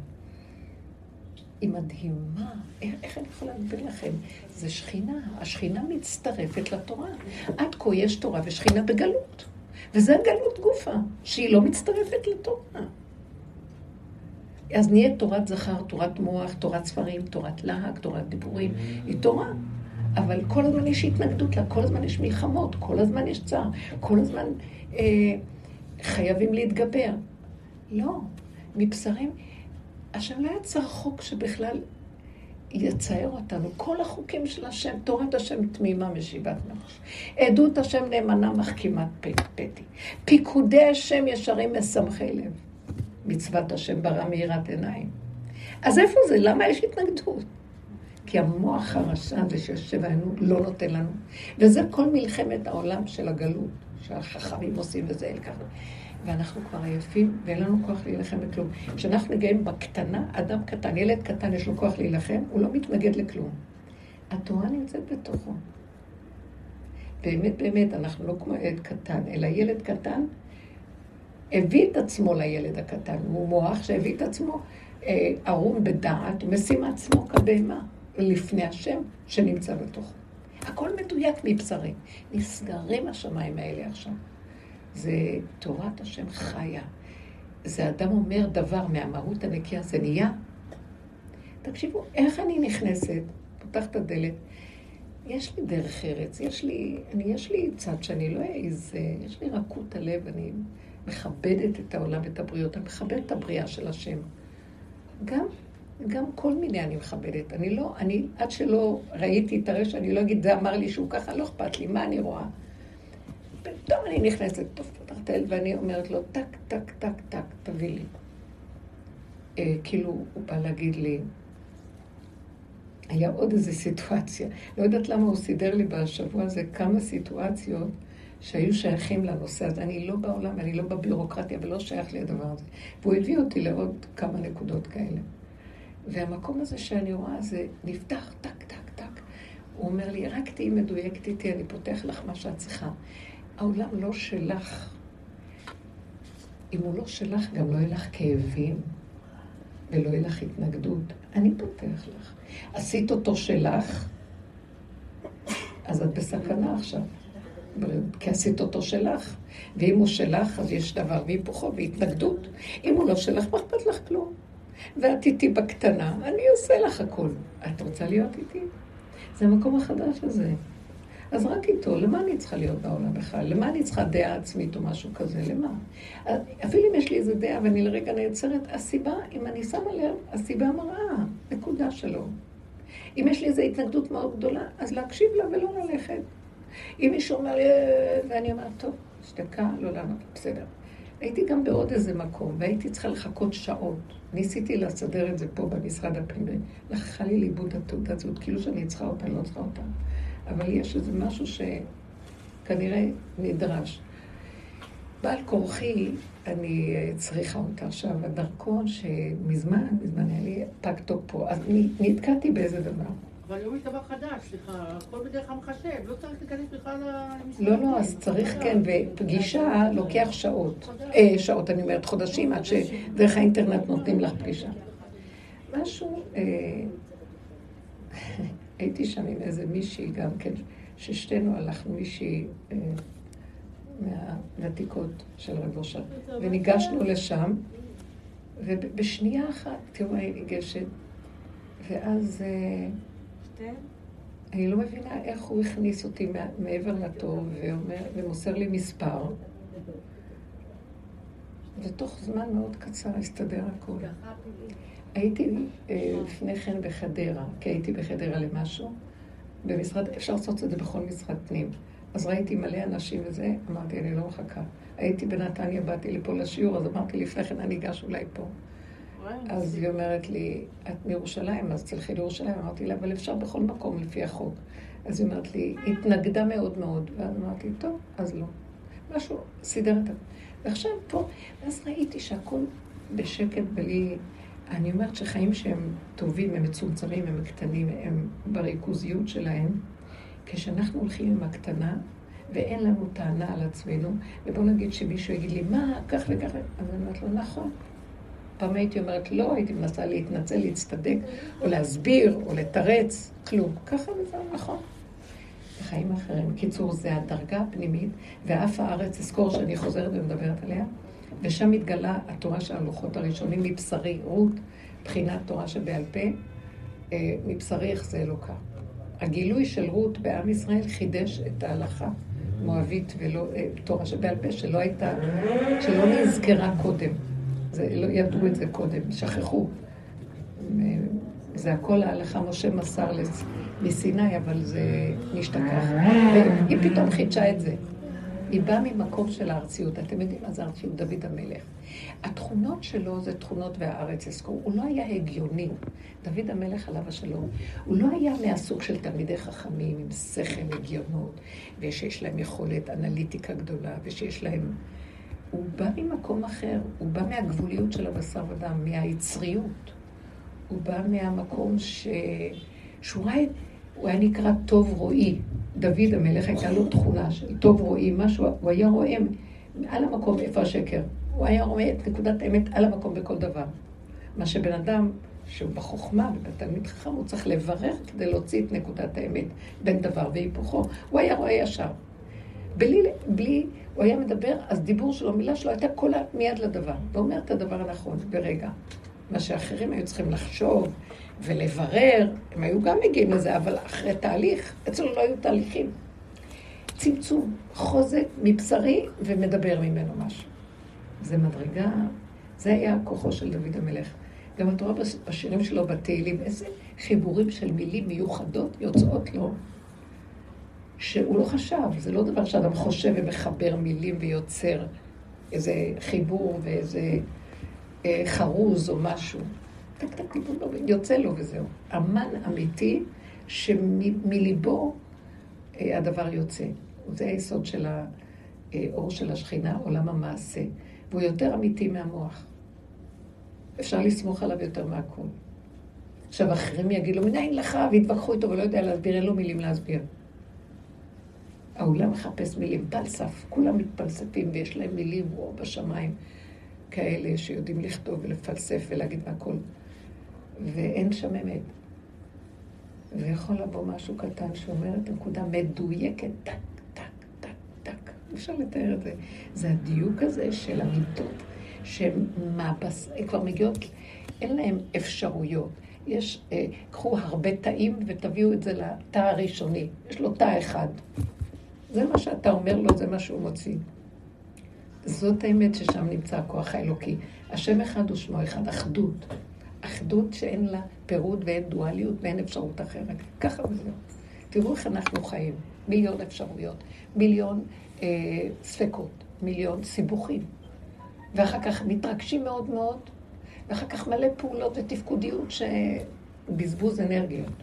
היא מדהימה. איך, אני יכולה להסביר לכם? זה שכינה. השכינה מצטרפת לתורה. עד כה יש תורה ושכינה בגלות. וזה גלות גופה, שהיא לא מצטרפת לתורה. אז נהיה תורת זכר, תורת מוח, תורת ספרים, תורת להג, תורת דיבורים. היא תורה. אבל כל הזמן יש התנגדות לה, כל הזמן יש מלחמות, כל הזמן יש צער, כל הזמן אה, חייבים להתגבר. לא, מבשרים, השם לא יצר חוק שבכלל יצייר אותנו. כל החוקים של השם, תורת השם תמימה משיבת נפש. עדות השם נאמנה מחכימת פתי. פיקודי השם ישרים משמחי לב. מצוות השם ברא מאירת עיניים. אז איפה זה? למה יש התנגדות? כי המוח הרשע הזה שיושב עלינו לא נותן לנו. וזה כל מלחמת העולם של הגלות, שהחכמים עושים וזה אל ככה. ואנחנו כבר עייפים, ואין לנו כוח להילחם בכלום. כשאנחנו נגעים בקטנה, אדם קטן, ילד קטן, יש לו כוח להילחם, הוא לא מתנגד לכלום. התורה נמצאת בתוכו. באמת, באמת, אנחנו לא כמו ילד קטן, אלא ילד קטן הביא את עצמו לילד הקטן. הוא מוח שהביא את עצמו אה, ערום בדעת, משים עצמו כבהמה לפני השם שנמצא בתוכו. הכל מדויק מבשרים. נסגרים השמיים האלה עכשיו. זה תורת השם חיה. זה אדם אומר דבר מהמהות הנקייה, זה נהיה. תקשיבו, איך אני נכנסת, פותחת הדלת, יש לי דרך ארץ, יש לי, אני, יש לי צד שאני לא אעז, יש לי רכות הלב, אני מכבדת את העולם ואת הבריות, אני מכבדת את הבריאה של השם. גם, גם כל מיני אני מכבדת. אני לא, אני, עד שלא ראיתי את הרשע, אני לא אגיד, זה אמר לי שהוא ככה, לא אכפת לי, מה אני רואה? פתאום אני נכנסת, פתחת אל, ואני אומרת לו, טק, טק, טק, טק, תביא לי. אה, כאילו, הוא בא להגיד לי, היה עוד איזו סיטואציה. לא יודעת למה הוא סידר לי בשבוע הזה כמה סיטואציות שהיו שייכים לנושא הזה. אני לא בעולם, אני לא בבירוקרטיה, ולא שייך לי הדבר הזה. והוא הביא אותי לעוד כמה נקודות כאלה. והמקום הזה שאני רואה, זה נפתח, טק, טק, טק. הוא אומר לי, רק תהיי מדויקת איתי, אני פותח לך מה שאת צריכה. העולם לא שלך. אם הוא לא שלך, גם לא יהיה לך כאבים ולא יהיה לך התנגדות. אני פותח לך. עשית אותו שלך, אז את בסכנה עכשיו. כי עשית אותו שלך, ואם הוא שלך, אז יש דבר והיפוכו והתנגדות. אם הוא לא שלך, מה אכפת לך כלום? ואת איתי בקטנה, אני עושה לך הכול. את רוצה להיות איתי? זה המקום החדש הזה. אז רק איתו, למה אני צריכה להיות בעולם בכלל? למה אני צריכה דעה עצמית או משהו כזה? למה? אפילו אם יש לי איזה דעה ואני לרגע נעצרת, הסיבה, אם אני שמה לב, הסיבה מראה, נקודה שלו. אם יש לי איזו התנגדות מאוד גדולה, אז להקשיב לה ולא ללכת. אם מישהו אומר אה", ואני אומרת, טוב, שתקה, לא לענות, בסדר. הייתי גם בעוד איזה מקום, והייתי צריכה לחכות שעות. ניסיתי לסדר את זה פה במשרד הפנימי. לקחה לי לאיבוד התעודת זהות, כאילו שאני צריכה אותה, לא צריכה אותה. אבל יש איזה משהו שכנראה נדרש. בעל כורחי, אני צריכה אותה עכשיו. הדרכון שמזמן, מזמן היה לי פג תוקפו, אז נתקעתי באיזה דבר. אבל היום יש דבר חדש, סליחה, הכל בדרך המחשב, לא צריך להיכנס בכלל למשרד. לא, לא, אז צריך כן, ופגישה לוקח שעות. אה, שעות, אני אומרת, חודשים, עד שדרך האינטרנט נותנים לך פגישה. משהו, אה, הייתי שם עם איזה מישהי גם כן, ששתינו הלכנו מישהי אה, מהוותיקות של רב אושר, וניגשנו לשם, ובשנייה אחת, תראו, היא ניגשת, ואז... אני לא מבינה איך הוא הכניס אותי מעבר לתור ואומר, ומוסר לי מספר. ותוך זמן מאוד קצר הסתדר הכול. הייתי אה, לפני כן בחדרה, כי הייתי בחדרה למשהו. במשרד, אפשר לעשות את זה בכל משרד פנים. אז ראיתי מלא אנשים וזה, אמרתי, אני לא מחכה. הייתי בנתניה, באתי לפה לשיעור, אז אמרתי לפני כן, אני אגש אולי פה. אז היא אומרת לי, את מירושלים, אז תלכי לירושלים. אמרתי לה, אבל אפשר בכל מקום לפי החוק. אז היא אומרת לי, התנגדה מאוד מאוד. ואז אמרתי, טוב, אז לא. משהו, סידר את זה. ועכשיו פה, ואז ראיתי שהכל בשקט בלי... אני אומרת שחיים שהם טובים, הם מצומצמים, הם קטנים, הם בריכוזיות שלהם. כשאנחנו הולכים עם הקטנה, ואין לנו טענה על עצמנו, ובואו נגיד שמישהו יגיד לי, מה, כך וכך, אז אני אומרת לו, נכון. פעם הייתי אומרת לא, הייתי מנסה להתנצל, להצטדק, או להסביר, או לתרץ, כלום. ככה וזהו, נכון. חיים אחרים. קיצור, זה הדרגה הפנימית, ואף הארץ, אזכור שאני חוזרת ומדברת עליה, ושם מתגלה התורה של הלוחות הראשונים מבשרי, רות, בחינת תורה שבעל פה, אה, מבשרי איך זה אלוקה. הגילוי של רות בעם ישראל חידש את ההלכה מואבית ולא, אה, תורה שבעל פה שלא הייתה, שלא נזכרה קודם. זה, לא ידעו את זה קודם, שכחו. זה הכל ההלכה משה מסר מסיני, אבל זה נשתכח. והיא פתאום חידשה את זה. היא באה ממקום של הארציות. אתם יודעים מה זה ארציות? דוד המלך. התכונות שלו זה תכונות והארץ יזכור. הוא לא היה הגיוני. דוד המלך עליו השלום. הוא לא היה מהסוג של תלמידי חכמים עם שכל הגיונות, ושיש להם יכולת אנליטיקה גדולה, ושיש להם... הוא בא ממקום אחר, הוא בא מהגבוליות של הבשר ודם, מהיצריות. הוא בא מהמקום ש... שהוא היה, הוא היה נקרא טוב רואי. דוד המלך הייתה לו תכונה של טוב רואי, משהו, הוא היה רואה על המקום איפה השקר. הוא היה רואה את נקודת האמת על המקום בכל דבר. מה שבן אדם שהוא בחוכמה ובתלמיד חכם, הוא צריך לברר כדי להוציא את נקודת האמת בין דבר והיפוכו. הוא היה רואה ישר. בלי, בלי, הוא היה מדבר, אז דיבור שלו, מילה שלו הייתה קולה מיד לדבר, ואומר את הדבר הנכון ברגע. מה שאחרים היו צריכים לחשוב ולברר, הם היו גם מגיעים לזה, אבל אחרי תהליך, אצלנו לא היו תהליכים. צמצום, חוזק מבשרי ומדבר ממנו משהו. זה מדרגה, זה היה כוחו של דוד המלך. גם את רואה בשירים שלו בתהילים, איזה חיבורים של מילים מיוחדות יוצאות לו. שהוא לא חשב, זה לא דבר שאדם חושב ומחבר מילים ויוצר איזה חיבור ואיזה חרוז או משהו. טק טק טיפול יוצא לו וזהו. אמן אמיתי שמליבו אה, הדבר יוצא. זה היסוד של האור של השכינה, עולם המעשה. והוא יותר אמיתי מהמוח. אפשר לסמוך עליו יותר מהכול. עכשיו, אחרים יגידו, מנין לך, ויתווכחו איתו ולא יודע להסביר, אין לו מילים להסביר. העולם מחפש מילים, פלסף, כולם מתפלספים ויש להם מילים וואו בשמיים כאלה שיודעים לכתוב ולפלסף ולהגיד מהכל. ואין שם אמת. ויכול לבוא משהו קטן שאומר את הנקודה מדויקת, טק, טק, טק, טק. אפשר לתאר את זה. זה הדיוק הזה של המיטות, שהן כבר מגיעות, אין להן אפשרויות. יש, אה, קחו הרבה תאים ותביאו את זה לתא הראשוני. יש לו תא אחד. זה מה שאתה אומר לו, זה מה שהוא מוציא. זאת האמת ששם נמצא הכוח האלוקי. השם אחד ושמו אחד, אחדות. אחדות שאין לה פירוד ואין דואליות ואין אפשרות אחרת. ככה וזהו. תראו איך אנחנו חיים. מיליון אפשרויות, מיליון אה, ספקות, מיליון סיבוכים. ואחר כך מתרגשים מאוד מאוד, ואחר כך מלא פעולות ותפקודיות שבזבוז אנרגיות.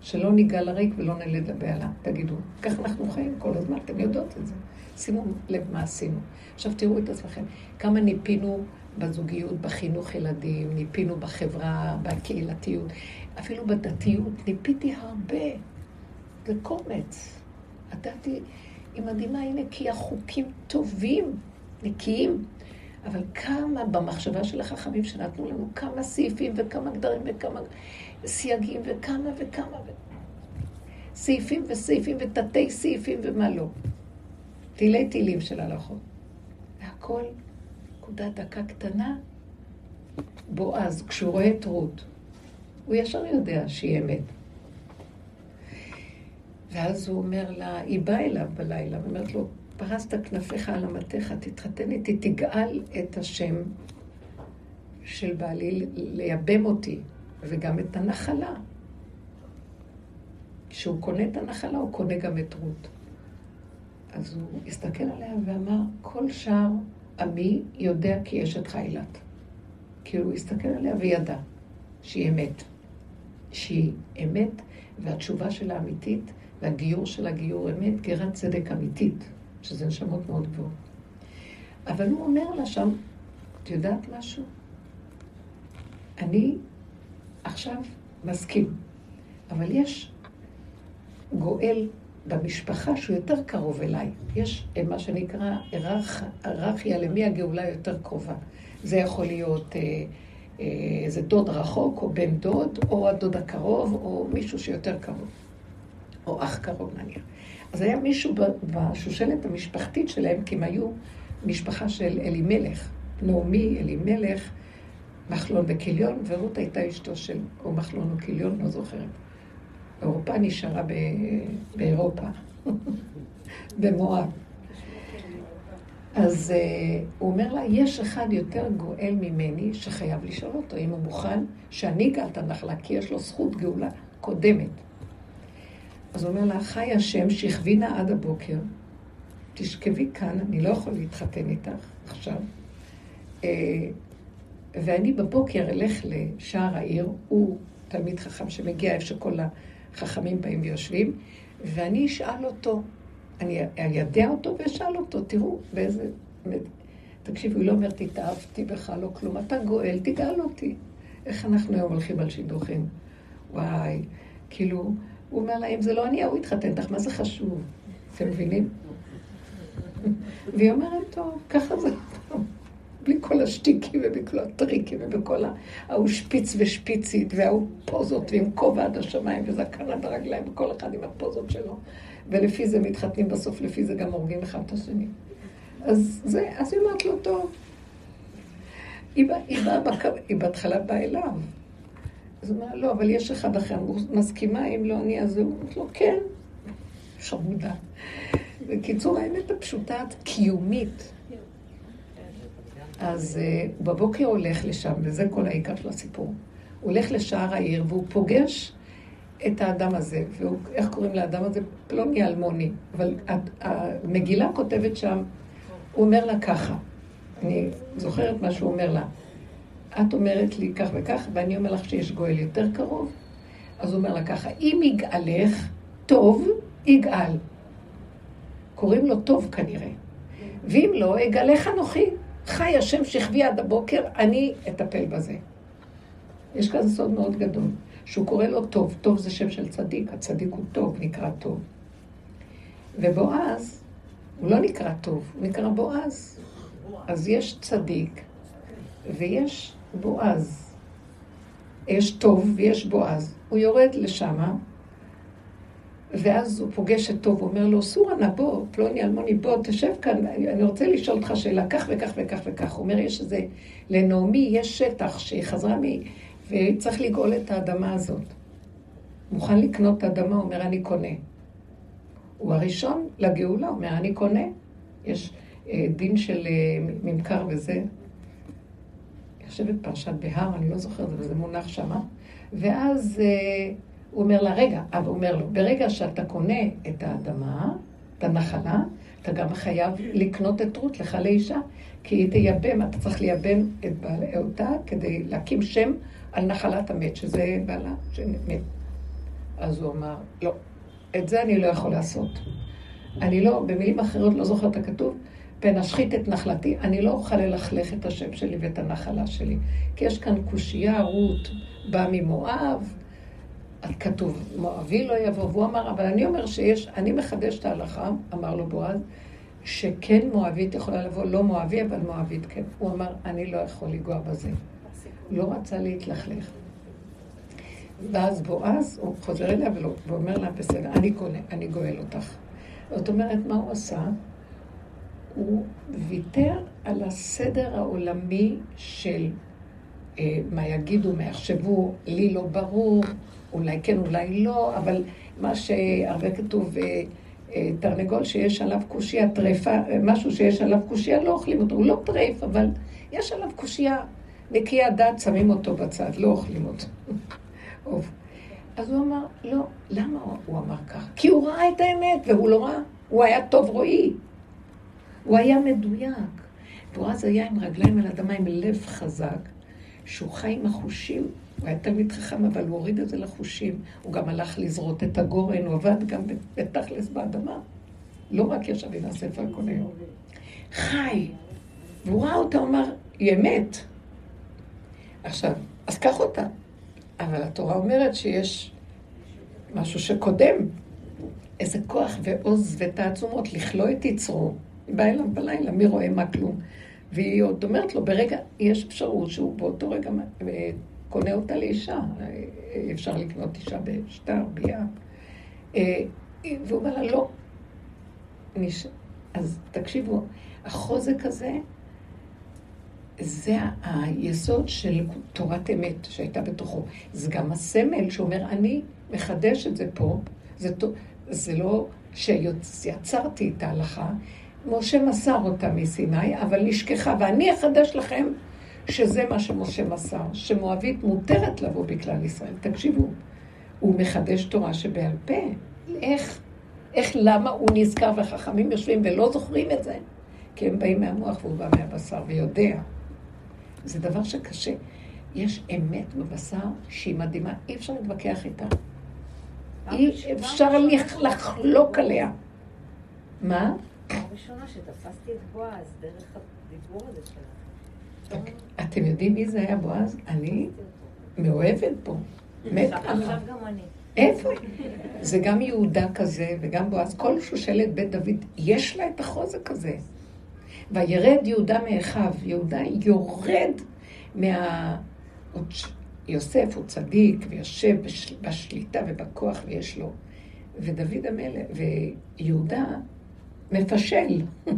שלא ניגע לריק ולא נלד לבהלה. תגידו, ככה אנחנו חיים כל הזמן, אתם יודעות את זה. שימו לב מה עשינו. עכשיו תראו את עצמכם, כמה ניפינו בזוגיות, בחינוך ילדים, ניפינו בחברה, בקהילתיות, אפילו בדתיות, ניפיתי הרבה. זה קומץ. הדתי היא מדהימה, היא נקייה חוקים טובים, נקיים. אבל כמה במחשבה של החכמים שנתנו לנו, כמה סעיפים וכמה גדרים וכמה סייגים וכמה וכמה ו... סעיפים וסעיפים ותתי סעיפים ומה לא. תילי תילים של הלכות. והכל נקודה דקה קטנה. בועז, כשהוא רואה את רות, הוא ישר יודע שהיא אמת. ואז הוא אומר לה, היא באה אליו בלילה, ואומרת לו, פרסת כנפיך על אמתיך, תתחתן איתי, תגאל את השם של בעלי, לייבם אותי, וגם את הנחלה. כשהוא קונה את הנחלה, הוא קונה גם את רות. אז הוא הסתכל עליה ואמר, כל שער עמי יודע כי יש את חיילת. כי הוא הסתכל עליה וידע שהיא אמת. שהיא אמת, והתשובה שלה אמיתית, והגיור של הגיור אמת, גרת צדק אמיתית. שזה נשמות מאוד גבוהות. אבל הוא אומר לה שם, את יודעת משהו? אני עכשיו מסכים, אבל יש גואל במשפחה שהוא יותר קרוב אליי. יש מה שנקרא היררכיה למי הגאולה יותר קרובה. זה יכול להיות אה, אה, איזה דוד רחוק, או בן דוד, או הדוד הקרוב, או מישהו שיותר קרוב. או אח קרוב נניח. אז היה מישהו בשושלת המשפחתית שלהם, כי הם היו משפחה של אלימלך. נעמי, אלימלך, מחלון וכיליון, ורות הייתה אשתו של, או מחלון או כיליון, לא זוכרת. אירופה נשארה. באירופה, במואב. אז uh, הוא אומר לה, יש אחד יותר גואל ממני שחייב לשאול אותו אם הוא מוכן שאני אגאל את הנחלה, כי יש לו זכות גאולה קודמת. אז הוא אומר לה, חי השם, שכבי נא עד הבוקר, תשכבי כאן, אני לא יכול להתחתן איתך עכשיו. אה, ואני בבוקר אלך לשער העיר, הוא תלמיד חכם שמגיע איפה שכל החכמים באים ויושבים, ואני אשאל אותו, אני איידע אותו ואשאל אותו, תראו באיזה... תקשיבו, היא לא אומרת, התאהבתי בך, לא כלום, אתה גואל, תגאל אותי. איך אנחנו היום הולכים על שידוכים? וואי, כאילו, הוא אומר לה, אם זה לא אני, הוא יתחתן איתך, מה זה חשוב? אתם מבינים? והיא אומרת, טוב, ככה זה בלי כל השטיקים ובכל הטריקים ובכל ההוא שפיץ ושפיצית וההוא פוזות ועם כובע עד השמיים וזקן עד הרגליים וכל אחד עם הפוזות שלו. ולפי זה מתחתנים בסוף, לפי זה גם הורגים אחד את השני. אז זה, אז היא אומרת לו, טוב. היא, בא, היא, בא, היא בהתחלה באה אליו. אז הוא אומר, לא, אבל יש אחד אחר, הוא מסכימה, אם לא אני, אז הוא אומר לו, כן, חמודה. בקיצור, האמת הפשוטה, קיומית. אז uh, בבוקר הוא הולך לשם, וזה כל העיקר של הסיפור. הוא הולך לשער העיר, והוא פוגש את האדם הזה, ואיך קוראים לאדם הזה? פלוני אלמוני. אבל המגילה כותבת שם, הוא אומר לה ככה, אני זוכרת מה שהוא אומר לה. את אומרת לי כך וכך, ואני אומר לך שיש גואל יותר קרוב. אז הוא אומר לה ככה, אם יגאלך, טוב, יגאל. קוראים לו טוב כנראה. ואם לא, אגאלך אנוכי. חי השם שכבי עד הבוקר, אני אטפל בזה. יש כזה סוד מאוד גדול, שהוא קורא לו טוב. טוב זה שם של צדיק, הצדיק הוא טוב, נקרא טוב. ובועז, הוא לא נקרא טוב, הוא נקרא בועז. אז יש צדיק ויש בועז. יש טוב ויש בועז. הוא יורד לשמה, ואז הוא פוגש את טוב, הוא אומר לו, סורנה, בוא, פלוני אלמוני, בוא, תשב כאן, אני רוצה לשאול אותך שאלה, כך וכך וכך וכך. הוא אומר, יש איזה, לנעמי יש שטח שהיא חזרה מ... וצריך לגאול את האדמה הזאת. מוכן לקנות את האדמה, הוא אומר, אני קונה. הוא הראשון לגאולה, הוא אומר, אני קונה. יש אה, דין של אה, ממכר וזה. אני חושבת פרשת בהר, אני לא זוכרת, אבל זה מונח שמה. ואז אה, הוא אומר לה, רגע, אבל הוא אומר לו, ברגע שאתה קונה את האדמה, את הנחלה, אתה גם חייב לקנות את רות לך לאישה, כי היא תייבם, אתה צריך לייבם את בעלי אותה כדי להקים שם על נחלת המת, שזה בעלה שמת. אז הוא אמר, לא, את זה אני לא יכול לעשות. אני לא, במילים אחרות, לא זוכרת הכתוב, פן אשחית את נחלתי, אני לא אוכל ללכלך את השם שלי ואת הנחלה שלי. כי יש כאן קושייה, רות באה ממואב, כתוב, מואבי לא יבוא, והוא אמר, אבל אני אומר שיש, אני מחדש את ההלכה, אמר לו בועז, שכן מואבית יכולה לבוא, לא מואבי, אבל מואבית כן. הוא אמר, אני לא יכול לנגוע בזה. לא רצה להתלכלך. ואז בועז, הוא חוזר אליה ואומר לה, בסדר, אני קונה, אני גואל אותך. זאת אומרת, מה הוא עשה? הוא ויתר על הסדר העולמי של אה, מה יגידו, מה יחשבו, לי לא ברור, אולי כן, אולי לא, אבל מה שהרבה כתוב, אה, אה, תרנגול שיש עליו קושייה, טרפה, אה, משהו שיש עליו קושייה, לא אוכלים אותו, הוא לא טרף, אבל יש עליו קושייה, נקי הדעת, שמים אותו בצד, לא אוכלים אותו. אז הוא אמר, לא, למה הוא אמר כך? כי הוא ראה את האמת, והוא לא ראה, הוא היה טוב רואי. הוא היה מדויק. אז היה עם רגליים על אדמה, עם לב חזק, שהוא חי עם החושים הוא היה תלמיד חכם, אבל הוא הוריד את זה לחושים. הוא גם הלך לזרות את הגורן, הוא עבד גם בתכלס באדמה. לא רק ישב עם הספר כל היום. חי. והוא ראה אותה, הוא אמר, היא אמת. עכשיו, אז קח אותה. אבל התורה אומרת שיש משהו שקודם. איזה כוח ועוז ותעצומות לכלוא את יצרו. היא באה אליו בלילה, מי רואה מה כלום. והיא עוד אומרת לו, ברגע, יש אפשרות שהוא באותו רגע קונה אותה לאישה. אפשר לקנות אישה בשטר, ביד. אה, והוא אומר לה, לא. אז תקשיבו, החוזק הזה, זה היסוד של תורת אמת שהייתה בתוכו. זה גם הסמל שאומר, אני מחדש את זה פה. זה, זה לא שיצרתי את ההלכה, משה מסר אותה מסיני, אבל נשכחה, ואני אחדש לכם שזה מה שמשה מסר, שמואבית מותרת לבוא בכלל ישראל. תקשיבו, הוא מחדש תורה שבעל פה. איך, איך, למה הוא נזכר וחכמים יושבים ולא זוכרים את זה? כי הם באים מהמוח והוא בא מהבשר ויודע. זה דבר שקשה. יש אמת בבשר שהיא מדהימה, אי אפשר להתווכח איתה. אי אפשר לחלוק עליה. מה? הראשונה שתפסתי את בועז דרך הדיבור הזה שלך. אתם יודעים מי זה היה בועז? אני מאוהבת פה. מת אני. איפה? זה גם יהודה כזה וגם בועז. כל שושלת בית דוד, יש לה את החוזק הזה. וירד יהודה מאחיו. יהודה יורד מה... יוסף הוא צדיק ויושב בשליטה ובכוח ויש לו. ודוד המלך, ויהודה מפשל.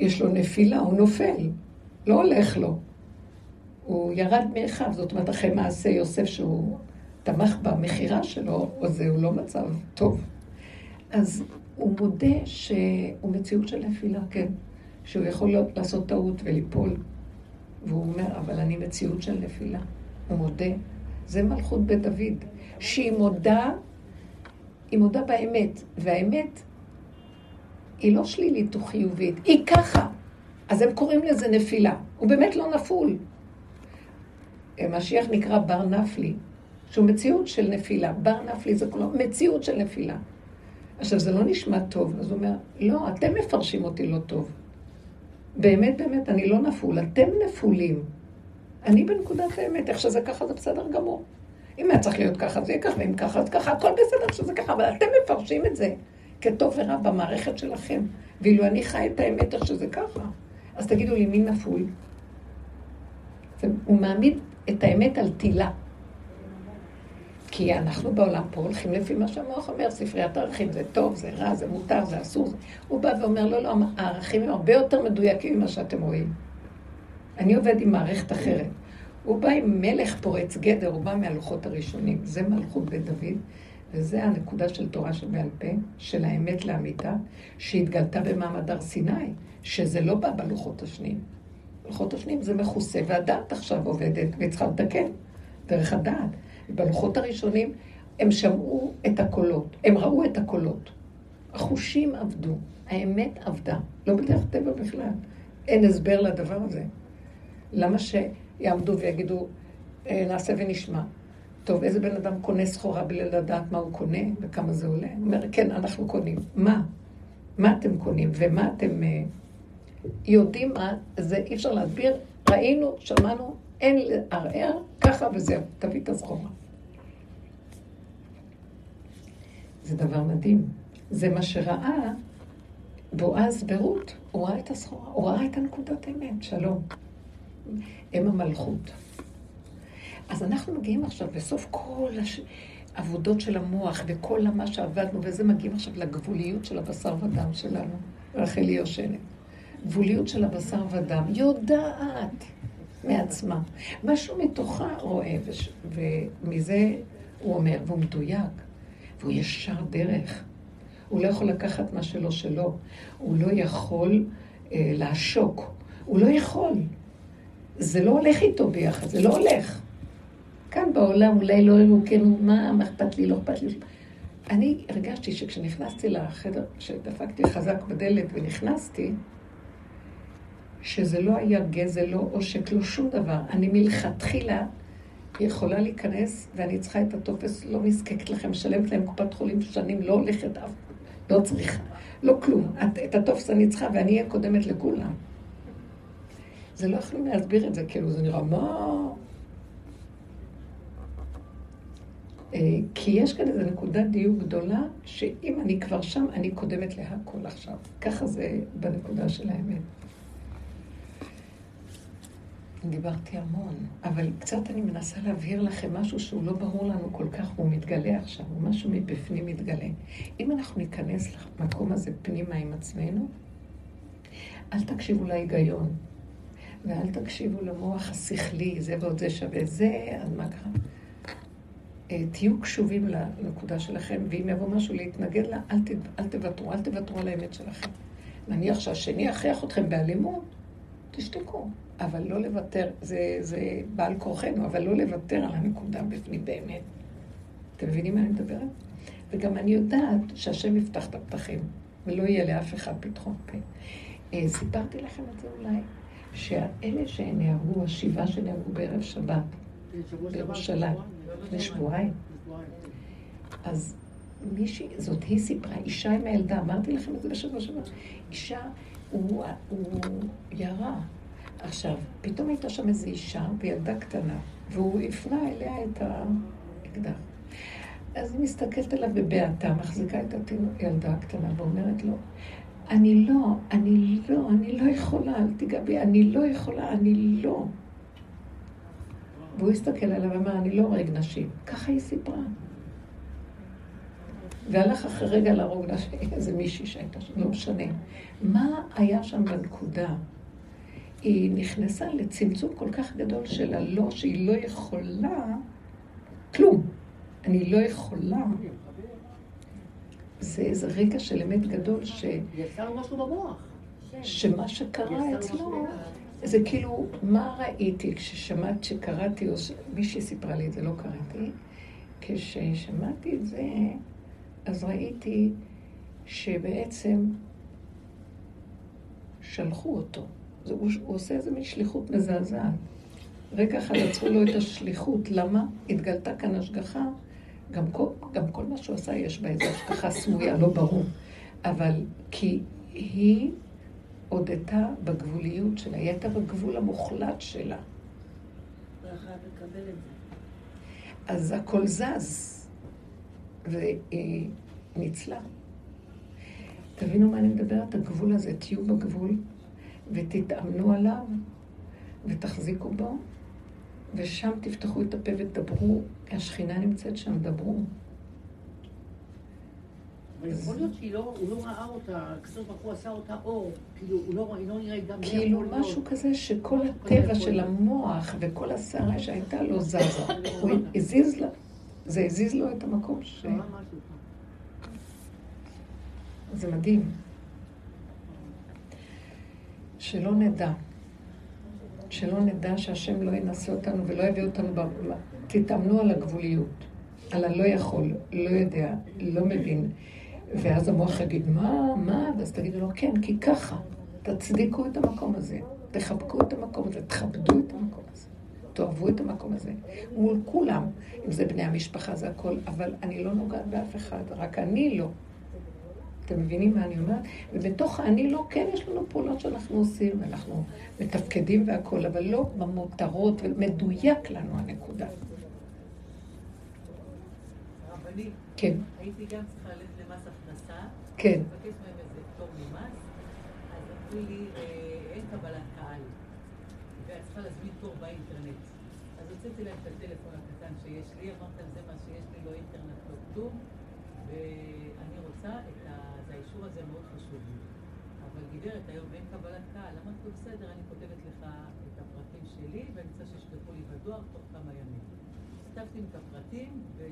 יש לו נפילה, הוא נופל. לא הולך לו. הוא ירד מאחיו, זאת אומרת, אחרי מעשה יוסף שהוא תמך במכירה שלו, או זה הוא לא מצב טוב. אז הוא מודה שהוא מציאות של נפילה, כן. שהוא יכול לעשות טעות וליפול. והוא אומר, אבל אני מציאות של נפילה. הוא מודה. זה מלכות בית דוד, שהיא מודה, היא מודה באמת, והאמת היא לא שלילית או חיובית, היא ככה. אז הם קוראים לזה נפילה. הוא באמת לא נפול. משיח נקרא בר נפלי, שהוא מציאות של נפילה. בר נפלי זה כלום מציאות של נפילה. עכשיו, זה לא נשמע טוב, אז הוא אומר, לא, אתם מפרשים אותי לא טוב. באמת, באמת, אני לא נפול, אתם נפולים. אני בנקודת האמת, איך שזה ככה זה בסדר גמור. אם היה צריך להיות ככה, זה יהיה ככה, ואם ככה, אז ככה, הכל בסדר שזה ככה, אבל אתם מפרשים את זה כטוב ורע במערכת שלכם. ואילו אני חי את האמת איך שזה ככה, אז תגידו לי, מי נפול? הוא מעמיד את האמת על תילה. כי אנחנו בעולם פה הולכים לפי מה שהמוח אומר, ספריית הערכים זה טוב, זה רע, זה מותר, זה אסור. הוא בא ואומר, לא, לא, הערכים הם הרבה יותר מדויקים ממה שאתם רואים. אני עובד עם מערכת אחרת. הוא בא עם מלך פורץ גדר, הוא בא מהלוחות הראשונים. זה מלכות בית דוד, וזה הנקודה של תורה שבעל פה, של האמת לאמיתה, שהתגלתה במעמד הר סיני, שזה לא בא בלוחות השניים. לוחות השניים זה מכוסה, והדעת עכשיו עובדת, והיא צריכה לתקן דרך הדעת. בלוחות הראשונים הם שמעו את הקולות, הם ראו את הקולות. החושים עבדו, האמת עבדה, לא בדרך טבע בכלל. אין הסבר לדבר הזה. למה שיעמדו ויגידו, אה, נעשה ונשמע? טוב, איזה בן אדם קונה סחורה בלי לדעת מה הוא קונה וכמה זה עולה? הוא אומר, כן, אנחנו קונים. מה? מה אתם קונים ומה אתם uh, יודעים מה? זה אי אפשר להסביר. ראינו, שמענו, אין לערער, ככה וזהו, תביא את הסחורה. זה דבר מדהים. זה מה שראה בועז ברות. הוא ראה את הסחורה, הוא ראה את הנקודת האמת, שלום. הם המלכות. אז אנחנו מגיעים עכשיו, בסוף כל העבודות של המוח וכל מה שעבדנו, וזה מגיעים עכשיו לגבוליות של הבשר ודם שלנו, רחלי יושנת. גבוליות של הבשר ודם, יודעת מעצמה. משהו מתוכה רואה, וש... ומזה הוא אומר, והוא מדויק, והוא ישר דרך. הוא לא יכול לקחת מה שלא שלו, הוא לא יכול אה, לעשוק, הוא לא יכול. זה לא הולך איתו ביחד, זה לא הולך. כאן בעולם אולי לא אלו, כן, מה, מה אכפת לי, לא אכפת לי. אני הרגשתי שכשנכנסתי לחדר, כשדפקתי חזק בדלת ונכנסתי, שזה לא היה גזל, לא עושק, לא שום דבר. אני מלכתחילה יכולה להיכנס, ואני צריכה את הטופס, לא נזקקת לכם, משלמת להם קופת חולים שנים, לא הולכת אף, לא צריכה, לא כלום. את, את הטופס אני צריכה, ואני אהיה קודמת לכולם. זה לא יכולים להסביר את זה, כאילו זה נראה, מה... אה, כי יש כאן איזו נקודת דיוק גדולה, שאם אני כבר שם, אני קודמת להכל עכשיו. ככה זה בנקודה של האמת. דיברתי המון, אבל קצת אני מנסה להבהיר לכם משהו שהוא לא ברור לנו כל כך, הוא מתגלה עכשיו, הוא משהו מבפנים מתגלה. אם אנחנו ניכנס למקום הזה פנימה עם עצמנו, אל תקשיבו להיגיון, ואל תקשיבו למוח השכלי, זה ועוד זה שווה זה, אז מה קרה? אה, תהיו קשובים לנקודה שלכם, ואם יבוא משהו להתנגד לה, אל, ת, אל תוותרו, אל תוותרו על האמת שלכם. נניח שהשני יכריח אתכם באלימות, תשתקו. אבל לא לוותר, זה, זה בעל כורחנו, אבל לא לוותר על הנקודה בפנים באמת. אתם מבינים מה אני מדברת? וגם אני יודעת שהשם יפתח את הפתחים, ולא יהיה לאף אחד פתחון פה. אה, סיפרתי לכם את זה אולי, שאלה שנהרגו, השבעה שנהרגו בערב שבת, בירושלים, לפני שבועיים. אז מישהי, זאת היא סיפרה, אישה עם הילדה, אמרתי לכם את זה בשבוע שעבר, אישה, הוא, הוא ירה, עכשיו, פתאום הייתה שם איזו אישה וילדה קטנה, והוא הפנה אליה את האקדח. אז היא מסתכלת עליו בבעתה, מחזיקה את הילדה הקטנה ואומרת לו, אני לא, אני לא, אני לא יכולה, אל תיגע בי, אני לא יכולה, אני לא. והוא הסתכל עליו ואמר, אני לא הורג נשים. ככה היא סיפרה. והלך אחרי רגע להרוג נשים, איזה מישהי שהייתה שם, לא משנה. מה היה שם בנקודה? היא נכנסה לצמצום כל כך גדול של הלא, שהיא לא יכולה כלום. אני לא יכולה. זה איזה רגע של אמת גדול ש... יצר משהו במוח. שמה שקרה אצלו, זה כאילו, מה ראיתי כששמעת שקראתי, או מישהי סיפרה לי את זה, לא קראתי, כששמעתי את זה, אז ראיתי שבעצם שלחו אותו. זה, הוא, הוא עושה איזה מין שליחות מזעזעת. אחד עצרו לו את השליחות. למה? התגלתה כאן השגחה. גם כל, גם כל מה שהוא עשה יש בה איזו השגחה סמויה, לא ברור. אבל כי היא הודתה בגבוליות שלה, היא הייתה בגבול המוחלט שלה. אז הכל זז, והיא ניצלה. תבינו מה אני מדברת? הגבול הזה, תהיו בגבול ותתאמנו עליו ותחזיקו בו, ושם תפתחו את הפה ותדברו, השכינה נמצאת שם, דברו. אבל יכול להיות שהוא לא ראה אותה, הקדוש ברוך הוא עשה אותה אור, כאילו הוא לא לא נראה גם... כאילו משהו כזה שכל הטבע של המוח וכל הסערה שהייתה לו זזה. הוא הזיז לה, זה הזיז לו את המקום ש... זה מדהים. שלא נדע. שלא נדע שהשם לא ינסה אותנו ולא יביא אותנו, ב... תתאמנו על הגבוליות, על הלא יכול, לא יודע, לא מבין. ואז המוח יגיד, מה, מה? ואז תגידו לו, כן, כי ככה. תצדיקו את המקום הזה, תחבקו את המקום הזה, תכבדו את המקום הזה, תאהבו את המקום הזה. מול כולם, אם זה בני המשפחה, זה הכל, אבל אני לא נוגעת באף אחד, רק אני לא. אתם מבינים מה אני אומרת? ובתוך האני לא, כן, יש לנו פעולות שאנחנו עושים, ואנחנו מתפקדים והכול, אבל לא במותרות, ומדויק לנו הנקודה. רבנית, כן. הייתי גם צריכה ללכת למס הכנסה, כן. לבקש מהם איזה פטור ממס, אז אמרו לי, אה, אין קבלת קהל, ואת צריכה להזמין תור באינטרנט. אז הוצאתי להם את הטלפון הקטן שיש לי, אמרת להם, זה מה שיש לי, לא אינטרנט, לא כלום, ואני רוצה את האישור הזה מאוד חשוב לי. אבל גברת, היום אין קבלת קהל, אמרתי לו, בסדר, אני כותבת לך את הפרטים שלי, ואני רוצה שישלחו לי בדואר תוך כמה ימים. כתבתי את הפרטים ואת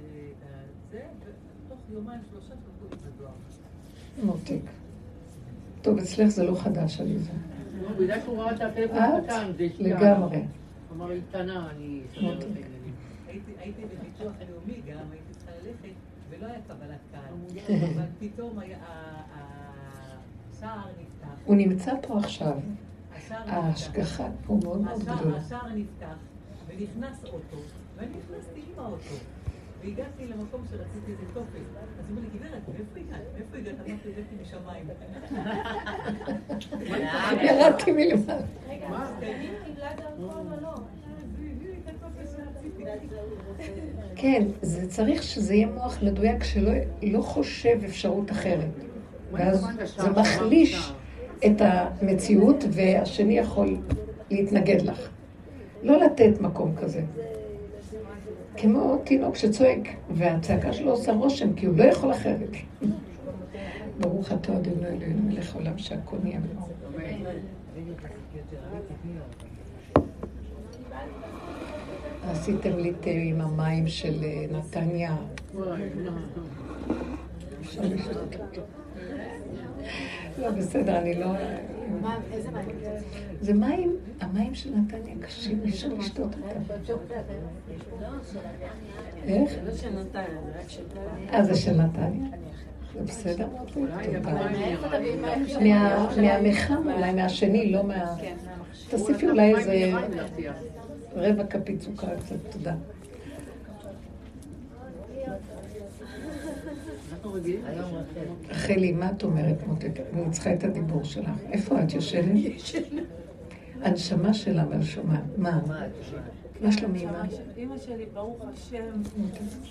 זה, ותוך יומיים שלושה שלחו לי בדואר. מותק. טוב, אצלך זה לא חדש, עליזה. לא, בגלל שהוא ראה את הטלפון את הקטן, זה. לגמרי. אמר, היא קטנה, אני את הייתי בביטוח לאומי גם, הייתי צריכה ללכת, ולא היה קבלת קהל. אבל פתאום השער נפתח. הוא נמצא פה עכשיו. ההשגחה פה מאוד מאוד גדולה. השער נפתח, ונכנס אוטו, ואני נכנסתי עם האוטו. והגעתי למקום שרציתי איזה טופס. אז אומר לי, גברת, מאיפה הגעת? מאיפה הגעת? אמרתי, הגעתי משמיים. ירדתי מלמעלה. מה? כן, זה צריך שזה יהיה מוח מדויק שלא לא חושב אפשרות אחרת. ואז זה מחליש את המציאות והשני יכול להתנגד לך. לא לתת מקום כזה. כמו תינוק שצועק, והצעקה שלו עושה רושם, כי הוא לא יכול אחרת. ברוך אתה אדוני אלוהינו מלך העולם שהכל נהיה בדברו. עשיתם לי תה עם המים של אה, נתניה. לא, בסדר, אני לא... איזה מים? זה מים, המים של נתניה קשים, אי אפשר לשתות אותם. איך? זה לא של נתניה, זה רק של אה, זה של נתניה? זה בסדר? מהמחם, אולי מהשני, לא מה... תוסיפי אולי איזה רבע כפית סוכר קצת, תודה. רחלי, מה את אומרת, מותק? אני צריכה את הדיבור שלך. איפה את יושבת? הנשמה שלה בנשמה. מה? מה שלומי אימא? אמא שלי, ברוך השם,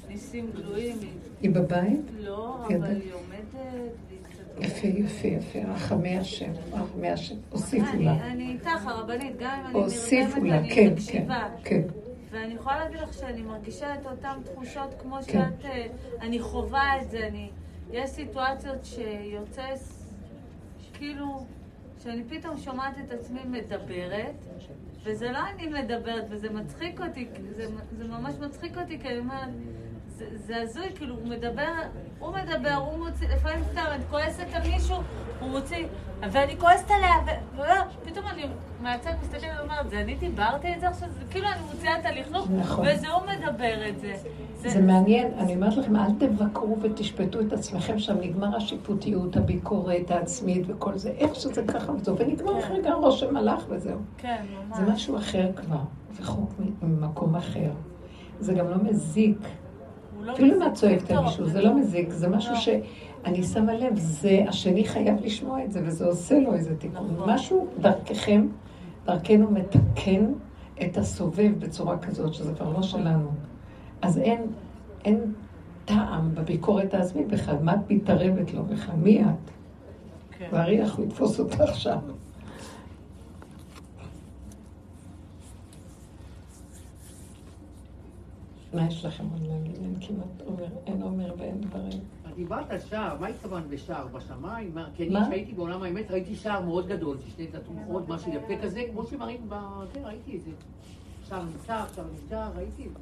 ניסים גלויים, היא בבית? לא. אבל היא עומדת. יפה, יפה, יפה. רחמי השם, רחמי השם. הוסיפו לה. אני איתך, הרבנית, גם אם אני נרדמת, אני כן, כן, מקשיבה. כן. ואני יכולה להגיד לך שאני מרגישה את אותן תחושות כמו כן. שאת, אה, אני חווה את זה, אני, יש סיטואציות שיוצא, כאילו, שאני פתאום שומעת את עצמי מדברת, וזה לא אני מדברת, וזה מצחיק אותי, זה, זה ממש מצחיק אותי, כי אני אומרת, זה, זה הזוי, כאילו, הוא מדבר, הוא מדבר, הוא מוציא, לפעמים סתם, אני כועסת על מישהו, הוא מוציא, ואני כועסת עליה, ו- ולא, פתאום אני מהצד מסתכלת ואומרת, זה אני דיברתי את זה עכשיו? זה כאילו אני מוציאה את הלכלוך, נכון. וזה הוא מדבר את זה. זה מעניין, אני אומרת לכם, אל תבקרו ותשפטו את עצמכם שם, נגמר השיפוטיות, הביקורת העצמית וכל זה, איך שזה ככה וזהו, ונגמר אחרי רגע הרושם הלך וזהו. כן, ממש. זה משהו אחר כבר, רחוק ממקום אחר. זה גם לא מזיק. לא אפילו אם את צועקת על מישהו, זה לא מזיק, זה משהו לא. שאני שמה לב, זה, השני חייב לשמוע את זה, וזה עושה לו איזה תיקון. נכון. משהו דרככם, דרכנו מתקן את הסובב בצורה כזאת, שזה כבר לא שלנו. אז אין, אין טעם בביקורת העצמית בכלל, מה את מתערבת לו בכלל? מי את? כן. והריח הוא יתפוס אותך שם. מה יש לכם עוד להגיד? אין כמעט עומר, אין עומר ואין דברים. דיברת על שער, מה התכוונת בשער? בשמיים? כי אני? כשהייתי בעולם האמת, ראיתי שער מאוד גדול, ששתי תתומכות, משהו יפה כזה, כמו שמראים ב... כן, ראיתי את זה. שער נמצא, שער נמצא, ראיתי את זה.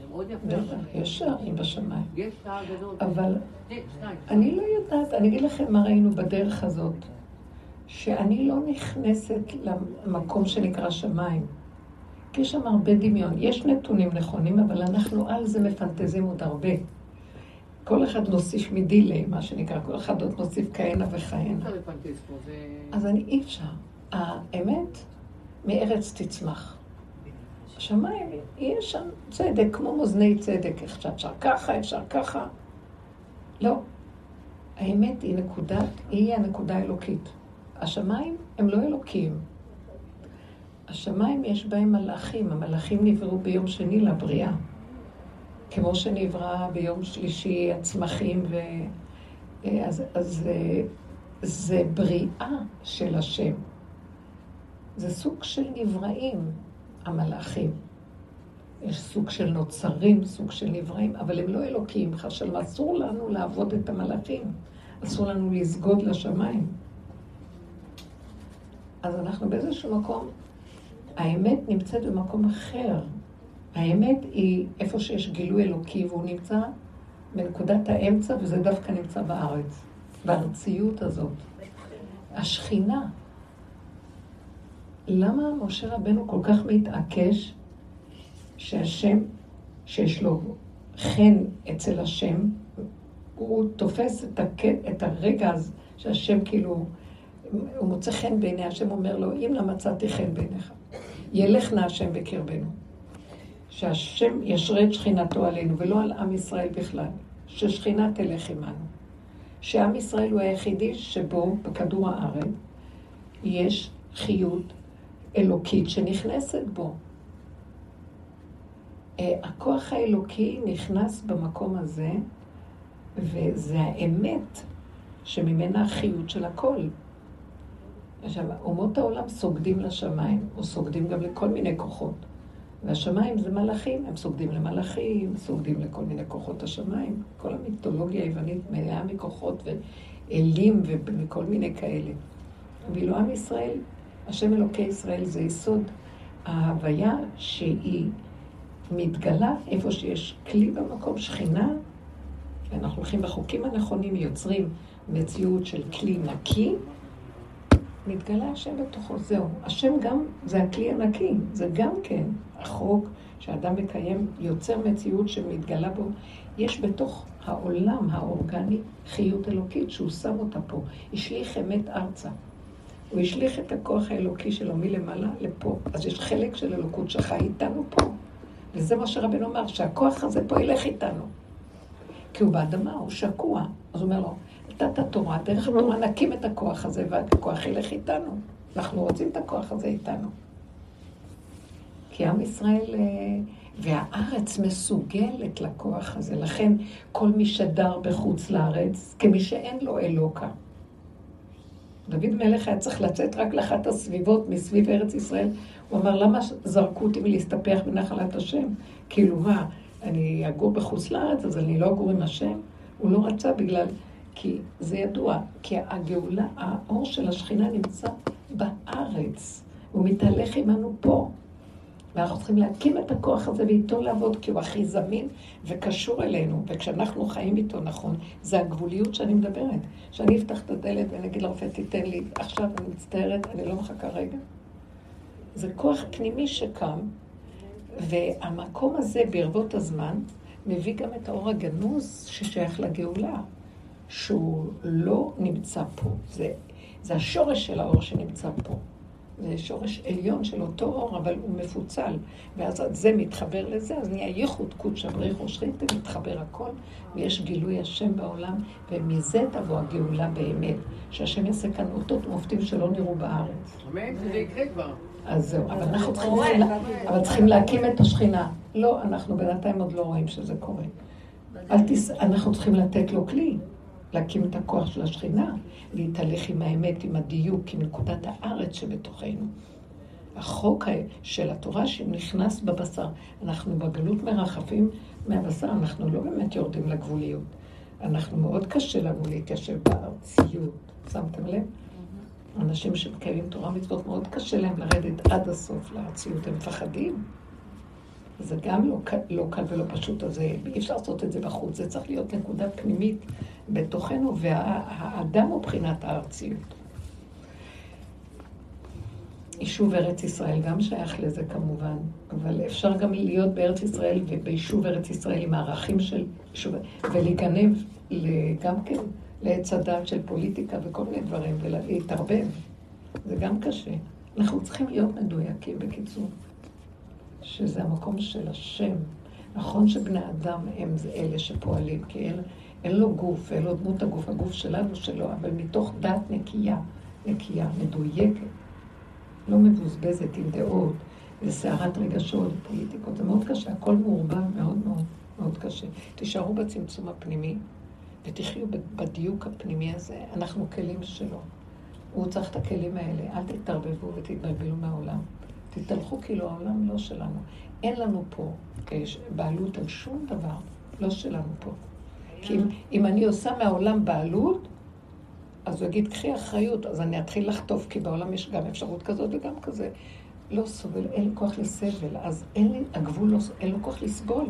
זה מאוד יפה. בטח, יש שערים בשמיים. יש שער גדול. אבל שניים. אני לא יודעת, אני אגיד לכם מה ראינו בדרך הזאת, שאני לא נכנסת למקום שנקרא שמיים. יש שם הרבה דמיון. יש נתונים נכונים, אבל אנחנו על זה מפנטזים עוד הרבה. כל אחד נוסיף מדילי, מה שנקרא, כל אחד עוד נוסיף כהנה וכהנה. אז אני אי אפשר. האמת, מארץ תצמח. השמיים, יהיה שם צדק, כמו מאזני צדק, איך שאפשר ככה, אפשר ככה. לא. האמת היא נקודת, היא הנקודה האלוקית. השמיים הם לא אלוקים. השמיים יש בהם מלאכים, המלאכים נבראו ביום שני לבריאה. כמו שנברא ביום שלישי הצמחים ו... אז, אז אה, זה בריאה של השם. זה סוג של נבראים, המלאכים. יש סוג של נוצרים, סוג של נבראים, אבל הם לא אלוקים, חשב, אסור לנו לעבוד את המלאכים. אסור לנו לסגוד לשמיים. אז אנחנו באיזשהו מקום, האמת נמצאת במקום אחר. האמת היא איפה שיש גילוי אלוקי, והוא נמצא בנקודת האמצע, וזה דווקא נמצא בארץ, בארציות הזאת. השכינה. למה משה רבנו כל כך מתעקש שהשם, שיש לו חן אצל השם, הוא תופס את, הק... את הרגע הזה שהשם כאילו, הוא מוצא חן בעיני השם, אומר לו, אם לא מצאתי חן בעיניך, ילך נא השם בקרבנו. שהשם ישרה את שכינתו עלינו, ולא על עם ישראל בכלל. ששכינה תלך עמנו. שעם ישראל הוא היחידי שבו, בכדור הארץ, יש חיות אלוקית שנכנסת בו. אה, הכוח האלוקי נכנס במקום הזה, וזה האמת שממנה החיות של הכל. עכשיו, אומות העולם סוגדים לשמיים, או סוגדים גם לכל מיני כוחות. והשמיים זה מלאכים, הם סוגדים למלאכים, סוגדים לכל מיני כוחות השמיים. כל המיתולוגיה היוונית מלאה מכוחות ואלים וכל מיני כאלה. ואילו עם ישראל, השם אלוקי ישראל זה יסוד ההוויה שהיא מתגלה איפה שיש כלי במקום שכינה, ואנחנו הולכים בחוקים הנכונים, יוצרים מציאות של כלי נקי, מתגלה השם בתוכו, זהו. השם גם, זה הכלי הנקי, זה גם כן החוק שאדם מקיים, יוצר מציאות שמתגלה בו. יש בתוך העולם האורגני חיות אלוקית שהוא שם אותה פה. השליך אמת ארצה. הוא השליך את הכוח האלוקי שלו מלמעלה לפה. אז יש חלק של אלוקות שחי איתנו פה. וזה מה שרבנו אמר, שהכוח הזה פה ילך איתנו. כי הוא באדמה, הוא שקוע. אז הוא אומר לו, נתת תורה, דרך התורה נקים את הכוח הזה, והכוח ילך איתנו. אנחנו רוצים את הכוח הזה איתנו. כי עם ישראל, אה, והארץ מסוגלת לכוח הזה. לכן כל מי שדר בחוץ לארץ, כמי שאין לו אלוקה. דוד מלך היה צריך לצאת רק לאחת הסביבות מסביב ארץ ישראל. הוא אמר, למה זרקו אותי מלהסתפח בנחלת השם? כאילו, מה, אני אגור בחוץ לארץ, אז אני לא אגור עם השם? הוא לא רצה בגלל... כי זה ידוע, כי הגאולה, האור של השכינה נמצא בארץ. הוא מתהלך עמנו פה. ואנחנו צריכים להקים את הכוח הזה ואיתו לעבוד, כי הוא הכי זמין וקשור אלינו. וכשאנחנו חיים איתו נכון, זה הגבוליות שאני מדברת. שאני אפתח את הדלת ואני אגיד לרופא, תיתן לי, עכשיו אני מצטערת, אני לא מחכה רגע. זה כוח פנימי שקם, והמקום הזה ברבות הזמן מביא גם את האור הגנוז ששייך לגאולה, שהוא לא נמצא פה. זה, זה השורש של האור שנמצא פה. זה שורש עליון של אותו אור, אבל הוא מפוצל. ואז זה מתחבר לזה, אז נהיה ייחוד קודשא בריחו שכינתא, מתחבר הכל, ויש גילוי השם בעולם, ומזה תבוא הגאולה באמת, שהשם יעשה כאן אותות ומופתים שלא נראו בארץ. אמן, שזה יקרה כבר. אז זהו, אבל אנחנו צריכים, אבל צריכים להקים את השכינה. לא, אנחנו בינתיים עוד לא רואים שזה קורה. אנחנו צריכים לתת לו כלי. להקים את הכוח של השכינה, להתהלך עם האמת, עם הדיוק, עם נקודת הארץ שבתוכנו. החוק של התורה שנכנס בבשר. אנחנו בגלות מרחפים מהבשר, אנחנו לא באמת יורדים לגבוליות. אנחנו, מאוד קשה לנו להתיישב בארציות. שמתם לב? אנשים שמקיימים תורה מצוות, מאוד קשה להם לרדת עד הסוף לארציות, הם מפחדים. זה גם לא, לא קל ולא פשוט, אז אי אפשר לעשות את זה בחוץ, זה צריך להיות נקודה פנימית בתוכנו, והאדם הוא בחינת הארציות. יישוב ארץ ישראל גם שייך לזה כמובן, אבל אפשר גם להיות בארץ ישראל וביישוב ארץ ישראל עם הערכים של יישוב, ולהיגנב גם כן לעץ הדת של פוליטיקה וכל מיני דברים, ולהתערבב. זה גם קשה. אנחנו צריכים להיות מדויקים, בקיצור, שזה המקום של השם. נכון שבני אדם הם אלה שפועלים, כי אין, אין לו גוף, אין לו דמות הגוף, הגוף שלנו שלו, אבל מתוך דת נקייה, נקייה, מדויקת. לא מבוזבזת עם דעות וסערת רגשות ופוליטיקות. זה מאוד קשה, הכל מעורבב מאוד מאוד מאוד קשה. תישארו בצמצום הפנימי ותחיו בדיוק הפנימי הזה. אנחנו כלים שלו. הוא צריך את הכלים האלה. אל תתערבבו ותתבלבלו מהעולם. תתהלכו כאילו העולם לא שלנו. אין לנו פה בעלות על שום דבר, לא שלנו פה. כי אם, אם אני עושה מהעולם בעלות, אז הוא יגיד, קחי אחריות, אז אני אתחיל לחטוף, כי בעולם יש גם אפשרות כזאת וגם כזה. לא סובל, אין לי כוח לסבל, אז אין לי, הגבול לא, אין לו כוח לסבול.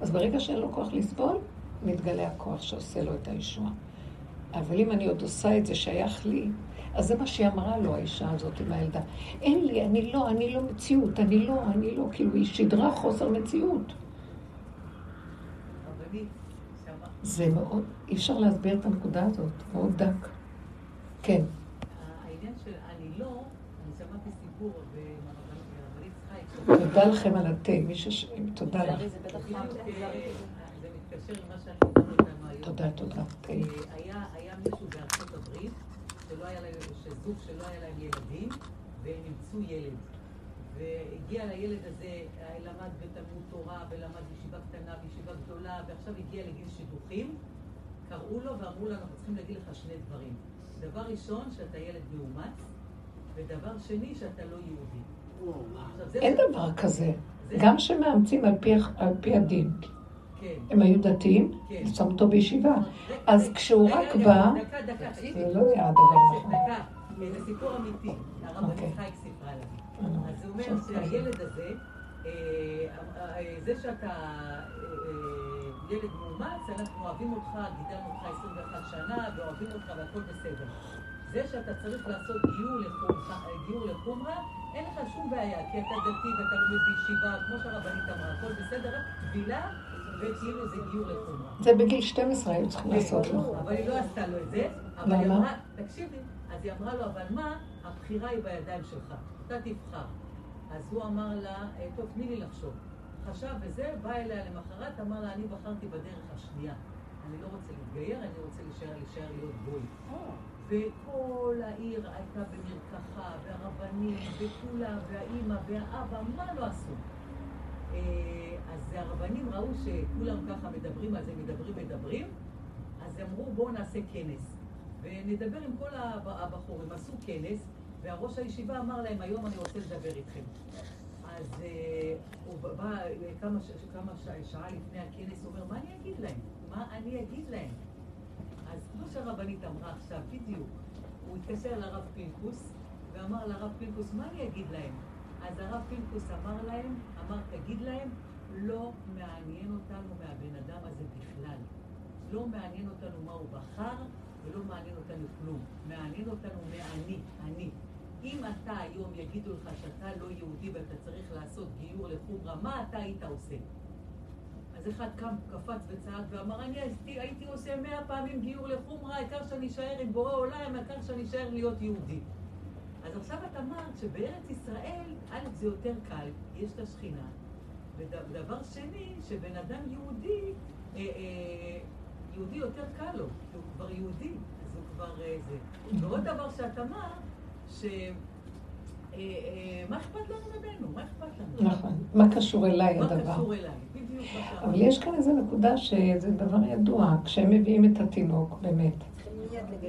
אז ברגע שאין לו כוח לסבול, מתגלה הכוח שעושה לו את הישועה. אבל אם אני עוד עושה את זה שייך לי, אז זה מה שהיא אמרה לו, האישה הזאת עם הילדה. אין לי, אני לא, אני לא מציאות, אני לא, אני לא, כאילו היא שידרה חוסר מציאות. זה מאוד, אי אפשר להסביר את הנקודה הזאת, מאוד דק. כן. העניין של אני לא, אני שמעתי סיפור ברבנית חי. תודה לכם על התה. תודה לך. זה מתקשר היום. תודה, תודה. היה מישהו בארצות הברית, שזוג שלא היה להם ילדים, והם אימצו ילד. והגיע לילד הזה, למד בתלמוד תורה, ולמד בישיבה קטנה, בישיבה גדולה, ועכשיו הגיע לגיל שידוכים. קראו לו ואמרו לו, אנחנו צריכים להגיד לך שני דברים. דבר ראשון, שאתה ילד מאומץ, ודבר שני, שאתה לא יהודי. אין דבר כזה. גם שמאמצים על פי הדין. כן. הם היו דתיים, כן. שמו אותו בישיבה. אז כשהוא רק בא, זה לא היה הדבר נכון. דקה, זה סיפור אמיתי, הרב אוקיי. חייק. אה, אז הוא אומר שהילד הזה, אה, אה, זה שאתה ילד מאומץ, אנחנו אוהבים אותך, גידלנו אותך 21 שנה, ואוהבים אותך והכל בסדר. זה שאתה צריך לעשות גיור לחומרה, גיור לחומרה, אין לך שום בעיה, כי אתה דתי ואתה לומד בישיבה, כמו שהרבנית אמרה, הכל בסדר, רק טבילה וכאילו זה גיור לחומרה. זה בגיל 12 היו צריכים לעשות לו. אבל היא לא עשתה לו את זה. למה? תקשיבי, אז היא אמרה לו, אבל מה, הבחירה היא בידיים שלך, אתה תבחר. אז הוא אמר לה, אה, טוב, תני לי לחשוב. חשב וזה, בא אליה למחרת, אמר לה, אני בחרתי בדרך השנייה. אני לא רוצה להתגייר, אני רוצה להישאר, להישאר להיות גוי. וכל העיר הייתה במרקחה, והרבנים, וכולם, והאימא, והאבא, מה לא עשו? אה, אז הרבנים ראו שכולם ככה מדברים על זה, מדברים, מדברים, אז אמרו בואו נעשה כנס. ונדבר עם כל הבחורים. עשו כנס, והראש הישיבה אמר להם, היום אני רוצה לדבר איתכם. אז uh, הוא בא כמה, כמה שעה לפני הכנס, הוא אומר, מה אני אגיד להם? מה אני אגיד להם? אז כמו שהרבנית אמרה עכשיו, בדיוק, הוא התקשר לרב פינקוס, ואמר לרב פינקוס, מה אני אגיד להם? אז הרב פינקוס אמר להם, אמר, תגיד להם, לא מעניין אותנו מהבן אדם הזה בכלל. לא מעניין אותנו מה הוא בחר, ולא מעניין אותנו כלום. מעניין אותנו מהאני, אני. אם אתה היום יגידו לך שאתה לא יהודי ואתה צריך לעשות גיור לחומרה, מה אתה היית עושה? אז אחד קם, קפץ וצעק ואמר, אני הייתי, הייתי עושה מאה פעמים גיור לחומרה, העיקר שאני אשאר עם בורא עולם, העיקר שאני אשאר להיות יהודי. אז עכשיו את אמרת שבארץ ישראל, א', זה יותר קל, יש את השכינה, ודבר שני, שבן אדם יהודי, אה, אה, יהודי יותר קל לו, כי הוא כבר יהודי, אז הוא כבר אה, זה. ועוד דבר שאת אמרת, ש... אה, אה, מה אכפת לנו ממנו? מה אכפת לנו? נכון. מה קשור אליי מה הדבר? קשור אליי? בדיוק מה. אבל יש כאן איזו נקודה שזה דבר ידוע. כשהם מביאים את התינוק, באמת,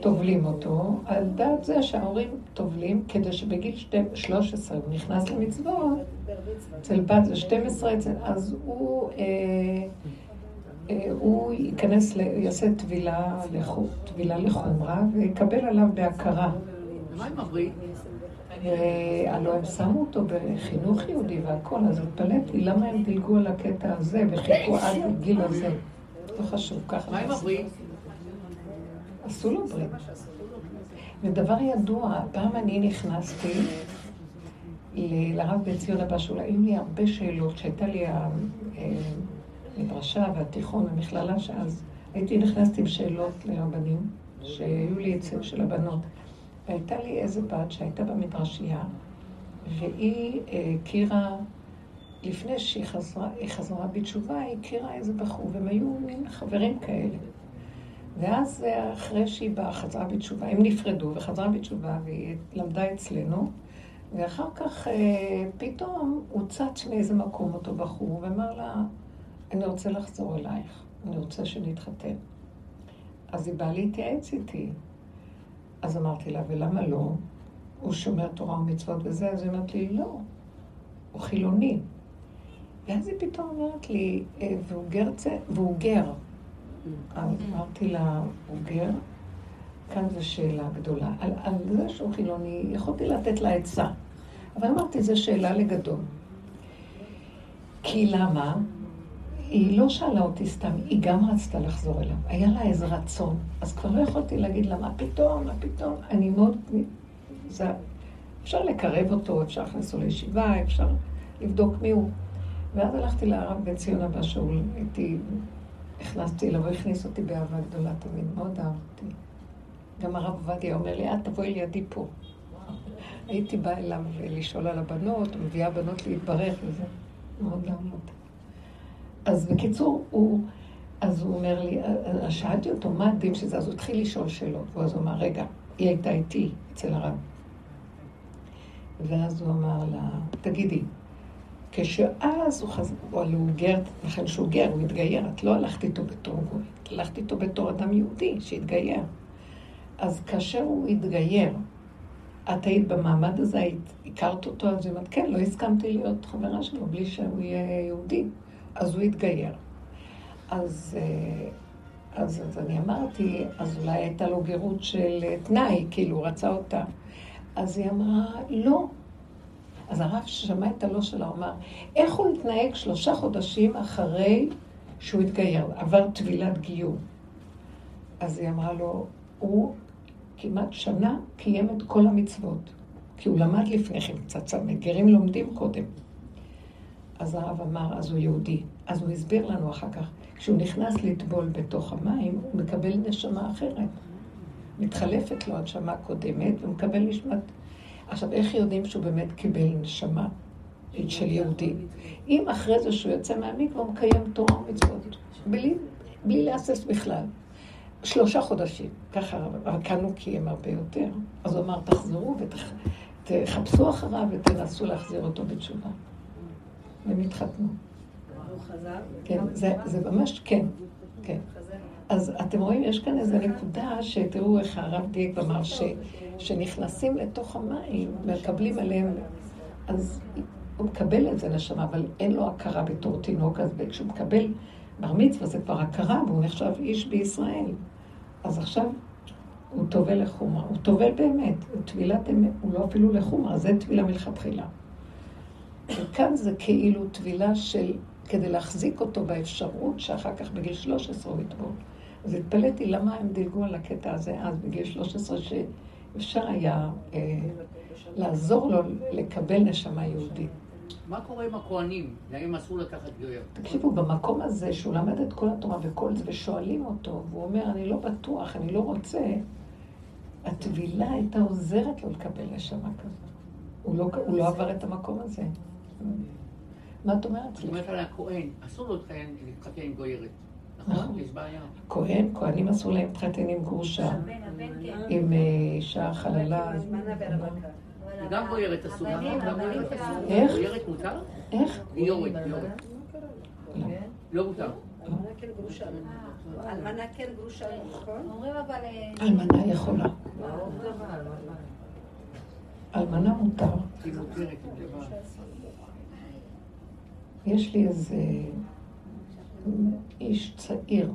טובלים אותו, על דעת זה שההורים טובלים כדי שבגיל שתי- 13 הוא נכנס למצוות, אצל בת זה 12, אצל- אז הוא, אה, הוא ייכנס, יעשה טבילה לחומרה ויקבל עליו בהכרה. עם הברית? והלוא הם שמו אותו בחינוך יהודי והכל, אז התפלאתי למה הם דילגו על הקטע הזה וחיכו עד הגיל הזה. לא חשוב, ככה. מה עם. הברית? עשו לו ברית. ודבר ידוע, פעם אני נכנסתי לרב בן ציון הבא שאולי היו לי הרבה שאלות, שהייתה לי המדרשה והתיכון, המכללה, שאז הייתי נכנסת עם שאלות לרבנים, שהיו לי אצל של הבנות. והייתה לי איזה בת שהייתה במדרשייה, והיא אה, הכירה, לפני שהיא חזרה, חזרה בתשובה, היא הכירה איזה בחור, והם היו מין חברים כאלה. ואז אה, אחרי שהיא באה, חזרה בתשובה, הם נפרדו וחזרה בתשובה והיא למדה אצלנו, ואחר כך אה, פתאום הוא צץ מאיזה מקום אותו בחור ואמר לה, אני רוצה לחזור אלייך, אני רוצה שנתחתן. אז היא באה להתייעץ איתי. אז אמרתי לה, ולמה לא? הוא שומר תורה ומצוות וזה, אז היא אומרת לי, לא, הוא חילוני. ואז היא פתאום אומרת לי, "אה, והוא גר, צ- והוא גר. אז אמרתי לה, הוא גר? כאן זו שאלה גדולה. על, על זה שהוא חילוני, יכולתי לתת לה עצה. אבל אמרתי, זו שאלה לגדול. כי למה? היא לא שאלה אותי סתם, היא גם רצתה לחזור אליו. היה לה איזה רצון. אז כבר לא יכולתי להגיד לה, מה פתאום, מה פתאום? אני מאוד... זה... אפשר לקרב אותו, אפשר להכניס אותו לישיבה, אפשר לבדוק מי הוא. ואז הלכתי לרב בן ציון הבא שאול, הייתי... הכנסתי אליו, הוא הכניס אותי באהבה גדולה תמיד, מאוד אהבתי. גם הרב עובדיה אומר לי, את תבואי לידי פה. הייתי באה אליו לשאול על הבנות, מביאה בנות להתברך וזה. מאוד אהבתי. אז בקיצור, הוא, אז הוא אומר לי, שאלתי אותו, מה הדין שזה? אז הוא התחיל לשאול שאלות, ואז הוא אמר, רגע, היא הייתה איתי אצל הרב. ואז הוא אמר לה, תגידי, כשאז הוא חזר, אבל הוא גר, לכן שהוא גר, הוא התגייר, את לא הלכת איתו בתור גוי, הלכת איתו בתור אדם יהודי שהתגייר. אז כאשר הוא התגייר, את היית במעמד הזה, היית, הכרת אותו, אז היא אומרת, כן, לא הסכמתי להיות חברה שלו בלי שהוא יהיה יהודי. אז הוא התגייר. אז, אה, אז, אז אני אמרתי, אז אולי הייתה לו גירות של אה, תנאי, כאילו, הוא רצה אותה. אז היא אמרה, לא. אז הרב ששמע את הלא שלה, אמר, איך הוא התנהג שלושה חודשים אחרי שהוא התגייר, עבר טבילת גיור. אז היא אמרה לו, הוא כמעט שנה קיים את כל המצוות, כי הוא למד לפני כן קצת, גרים לומדים קודם. אז הרב אמר, אז הוא יהודי. אז הוא הסביר לנו אחר כך, כשהוא נכנס לטבול בתוך המים, הוא מקבל נשמה אחרת. מתחלפת לו הנשמה קודמת ומקבל נשמת... עכשיו, איך יודעים שהוא באמת קיבל נשמה של יהודי? אם אחרי זה שהוא יוצא מהמקווה, הוא מקיים תורה ומצוות, בלי, בלי להסס בכלל. שלושה חודשים, ככה, אבל כאן הוא קיים הרבה יותר. אז הוא אמר, תחזרו ותחפשו אחריו ותנסו להחזיר אותו בתשובה. והם התחתנו. הוא? כן, זה, זה ממש, כן, כן. אז אתם רואים, יש כאן איזו נקודה שתראו איך הרב דייק אמר, ש, שנכנסים לתוך המים, מקבלים עליהם, אז הוא מקבל את זה נשמה, אבל אין לו הכרה בתור תינוק, אז כשהוא מקבל בר מצווה זה כבר הכרה, והוא נחשב איש בישראל. אז עכשיו הוא טובל לחומרה, הוא טובל באמת, טבילת אמת, הוא לא אפילו לחומרה, זה טבילה מלכתחילה. וכאן זה כאילו טבילה של, כדי להחזיק אותו באפשרות שאחר כך בגיל 13 הוא יטבול. אז התפלאתי למה הם דילגו על הקטע הזה אז בגיל 13, שאפשר היה אה, לעזור לו לקבל נשמה יהודית. מה קורה עם הכוהנים? להם אסור לקחת גויר. תקשיבו, במקום הזה שהוא למד את כל התורה וכל זה, ושואלים אותו, והוא אומר, אני לא בטוח, אני לא רוצה, הטבילה הייתה עוזרת לו לקבל נשמה כזאת. הוא לא, הוא לא עבר את המקום הזה. מה את אומרת? זאת אומרת על הכהן, אסור לו להתחתן עם גוירת. נכון. נכון? יש בעיה. כהן, כהנים אסור להם להתחתן עם גרושה, כן. עם אה, אישה חללה. גם אסור, נכון? גם בוירת אסור. איך? בוירת מותר? איך? ליורת, ליורת. לא מותר. אלמנה כן גרושה. אלמנה כן גרושה, נכון? אומרים אבל... אה, אלמנה יכולה. אלמנה מותר. היא מותרת, היא לבד. יש לי איזה איש צעיר,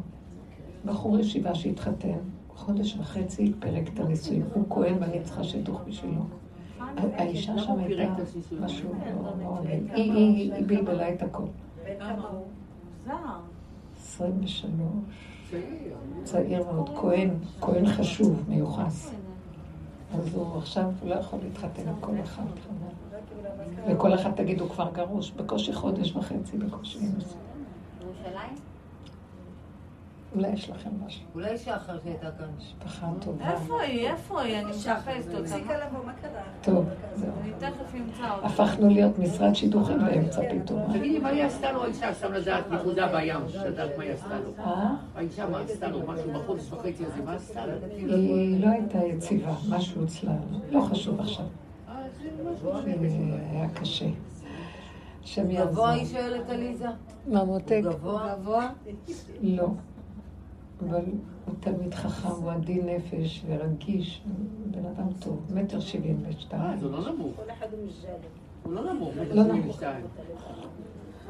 בחור ישיבה שהתחתן, חודש וחצי פירק את הנישואים. הוא כהן ואני צריכה שידוך בשבילו. האישה שם הייתה משהו לא לא רגיל. היא- בלבלה את הכל. בן כמה הוא? זר. 23, צעיר. צעיר מאוד, כהן, כהן חשוב, מיוחס. אז הוא עכשיו לא יכול להתחתן עם כל אחד. וכל אחד תגיד, הוא כבר גרוש, בקושי חודש וחצי, בקושי. ירושלים? אולי יש לכם משהו. אולי שחר שהייתה כאן. משפחה טובה. איפה היא? איפה היא? אני מחפשת אותה. תפסיקה לבוא, מה קרה? טוב, זהו. אני תכף אמצא אותה. הפכנו להיות משרד שידוכים באמצע פתאום. תגידי, מה היא עשתה לו האישה? סתם לדעת נקודה בים, לדעת מה היא עשתה לו. אה? האישה, מה עשתה לו? משהו בחודש וחצי הזה, מה עשתה לו? היא לא הייתה יציבה, משהו אצלה, לא חשוב עכשיו. אה, זה משהו ש- אה, היה קשה. השם יעזור. גבוה היא שואלת עליזה? מה מותק? גבוה? גבוה? לא. אבל הוא תלמיד חכם, הוא עדין נפש ורגיש, בן אדם טוב, מטר שבעים אה, ושתיים. זה לא נמוך. כל אחד הוא לא נמוך, מטר לא שבעים נמוך. ושתיים.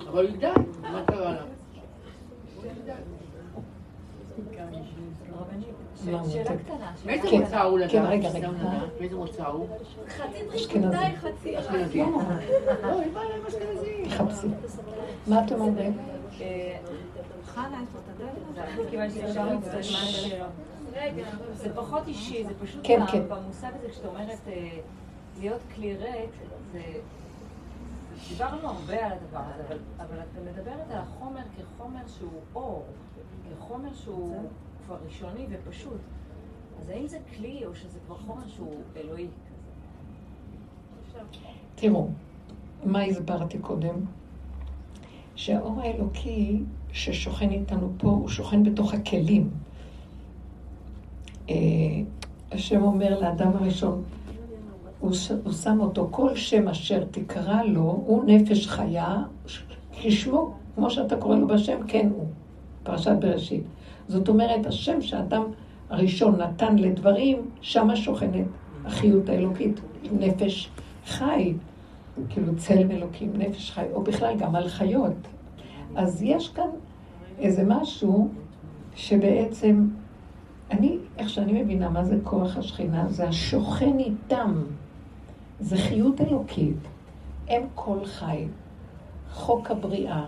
אבל הוא יגדל, מה קרה לה? מה שאלה מותק? קטנה. מאיזה כן, מוצא הוא כן, לדעת? רגע, סתם רגע. לדעת. מאיזה מוצא הוא? חצי אשכנזי. חצי... אשכנזי. לא, להם אשכנזי. תחפשי. מה? חנה, לו את שאפשר לצלול שלו. זה פחות אישי, זה פשוט כן, כן. במושג הזה, כשאת אומרת אה, להיות כלי ריק, זה... דיברנו הרבה על הדבר הזה, אבל את מדברת על החומר כחומר שהוא אור, כחומר שהוא כבר ראשוני ופשוט. אז האם זה כלי או שזה כבר חומר שהוא אלוהי כזה? תראו, מה הסברתי קודם? שהאור האלוקי ששוכן איתנו פה, הוא שוכן בתוך הכלים. אה, השם אומר לאדם הראשון, הוא, שם אותו, כל שם אשר תקרא לו, הוא נפש חיה, כשמו, כמו שאתה קורא לו בשם, כן הוא. פרשת בראשית. זאת אומרת, השם שאדם הראשון נתן לדברים, שמה שוכנת החיות האלוקית, נפש חי, כאילו צלם אלוקים, נפש חי, או בכלל גם על חיות. אז יש כאן איזה משהו שבעצם, אני, איך שאני מבינה מה זה כוח השכינה, זה השוכן איתם. זה חיות אלוקית, אם כל חי, חוק הבריאה,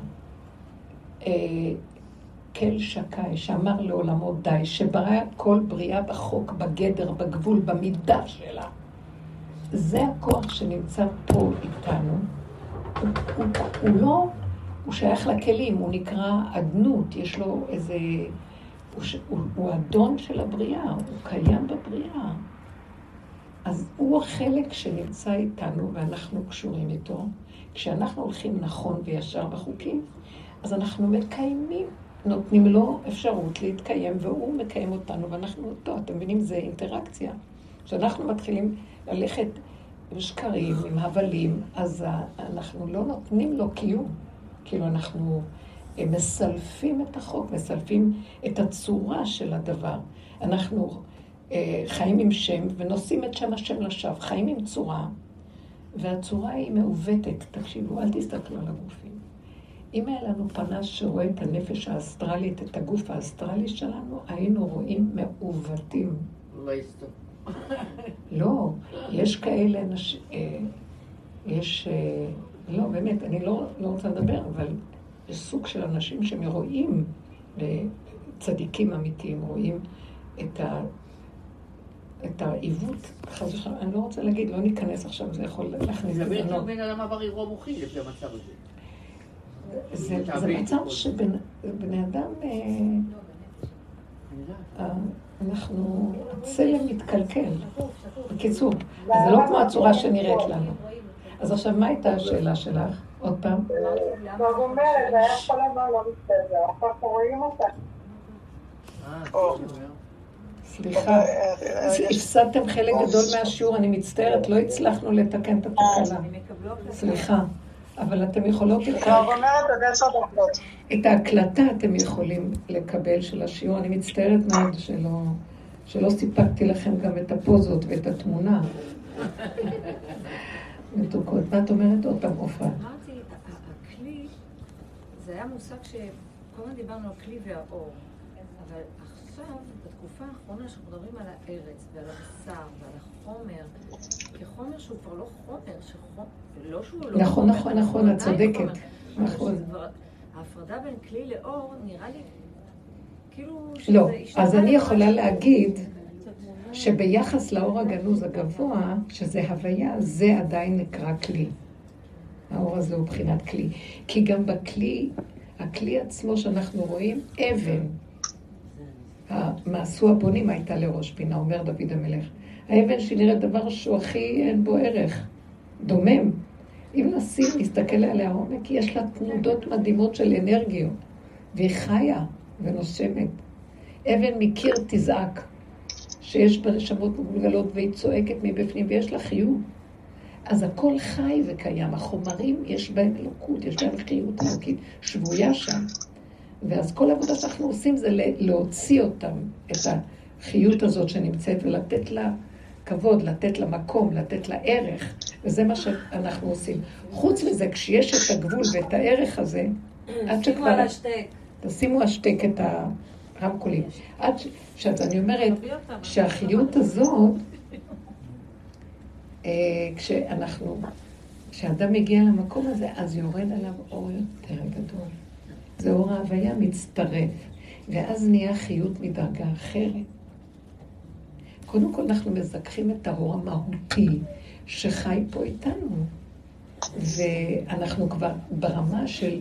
כל שקאי, שאמר לעולמו די, שברא כל בריאה בחוק, בגדר, בגבול, במידה שלה. זה הכוח שנמצא פה איתנו. הוא, הוא, הוא לא, הוא שייך לכלים, הוא נקרא אדנות, יש לו איזה... הוא, הוא, הוא אדון של הבריאה, הוא קיים בבריאה. אז הוא החלק שנמצא איתנו ואנחנו קשורים איתו. כשאנחנו הולכים נכון וישר בחוקים, אז אנחנו מקיימים, נותנים לו אפשרות להתקיים, והוא מקיים אותנו ואנחנו אותו. אתם מבינים? זה אינטראקציה. כשאנחנו מתחילים ללכת עם שקרים, עם הבלים, אז אנחנו לא נותנים לו קיום. כאילו אנחנו אה, מסלפים את החוק, מסלפים את הצורה של הדבר. אנחנו אה, חיים עם שם ונושאים את שם השם לשווא, חיים עם צורה, והצורה היא מעוותת. תקשיבו, אל תסתכלו על הגופים. אם היה לנו פנס שרואה את הנפש האסטרלית, את הגוף האסטרלי שלנו, היינו רואים מעוותים. לא. לא, יש כאלה אנשים, אה, יש, אה, לא, באמת, אני לא, לא רוצה לדבר, אבל יש סוג של אנשים שרואים, אה, צדיקים אמיתיים, רואים את, ה, את העיוות, חס ושלום, אני לא רוצה להגיד, לא ניכנס עכשיו, זה יכול להכניס זה כאילו בזנות. בן אדם עבר אירוע מוחי לפי המצב הזה. זה, מצב שבני אדם, אה. אה, אנחנו, הצלם מתקלקל. בקיצור, זה לא כמו הצורה שנראית לנו. אז עכשיו, מה הייתה השאלה שלך? עוד פעם? זאת אומרת, זה היה כל הזמן לא בסדר, עכשיו רואים אותה. אה, סליחה. הפסדתם חלק גדול מהשיעור, אני מצטערת, לא הצלחנו לתקן את התקלה. סליחה. אבל אתם יכולות... את ההקלטה אתם יכולים לקבל של השיעור. אני מצטערת מאוד שלא, שלא סיפקתי לכם גם את הפוזות ואת התמונה. מתוקות. מה את אומרת עוד פעם, עופרה? אמרתי, הכלי, זה היה מושג שכל הזמן דיברנו על כלי והאור. אבל עכשיו, בתקופה האחרונה, שאנחנו מדברים על הארץ ועל הבשר ועל החומר, כחומר שהוא כבר לא חומר, שחומר, לא שהוא לא נכון, חומר, נכון, נכון, את צודקת. חומר. נכון. ההפרדה בין כלי לאור, נראה לי, כאילו... שזה לא, אז אני יכולה להגיד שביחס לאור הגנוז הגבוה, שזה הוויה, זה עדיין נקרא כלי. האור הזה הוא בחינת כלי. כי גם בכלי, הכלי עצמו שאנחנו רואים, אבן. מעשו הבונים הייתה לראש פינה, אומר דוד המלך. האבן שנראית דבר שהוא הכי אין בו ערך, דומם. אם נשים, נסתכל עליה לעומק, יש לה תנודות מדהימות של אנרגיות, והיא חיה ונושמת. אבן מקיר תזעק, שיש בה נשמות מגולגלות והיא צועקת מבפנים ויש לה חיות. אז הכל חי וקיים, החומרים יש בהם אלוקות, יש בהם חיות אלוקית, שבויה שם. ואז כל העבודה שאנחנו עושים זה להוציא אותם, את החיות הזאת שנמצאת, ולתת לה כבוד, לתת לה מקום, לתת לה ערך, וזה מה שאנחנו עושים. חוץ מזה, כשיש את הגבול ואת הערך הזה, עד שימו שכבר... על השטק. תשימו השתק את הרמקולים. עד ש... שאז אני אומרת שהחיות הזאת, אה, כשאנחנו, כשאדם מגיע למקום הזה, אז יורד עליו אור יותר גדול. זה אור ההוויה מצטרף, ואז נהיה חיות מדרגה אחרת. קודם כל אנחנו מזכחים את האור המהותי שחי פה איתנו, ואנחנו כבר ברמה של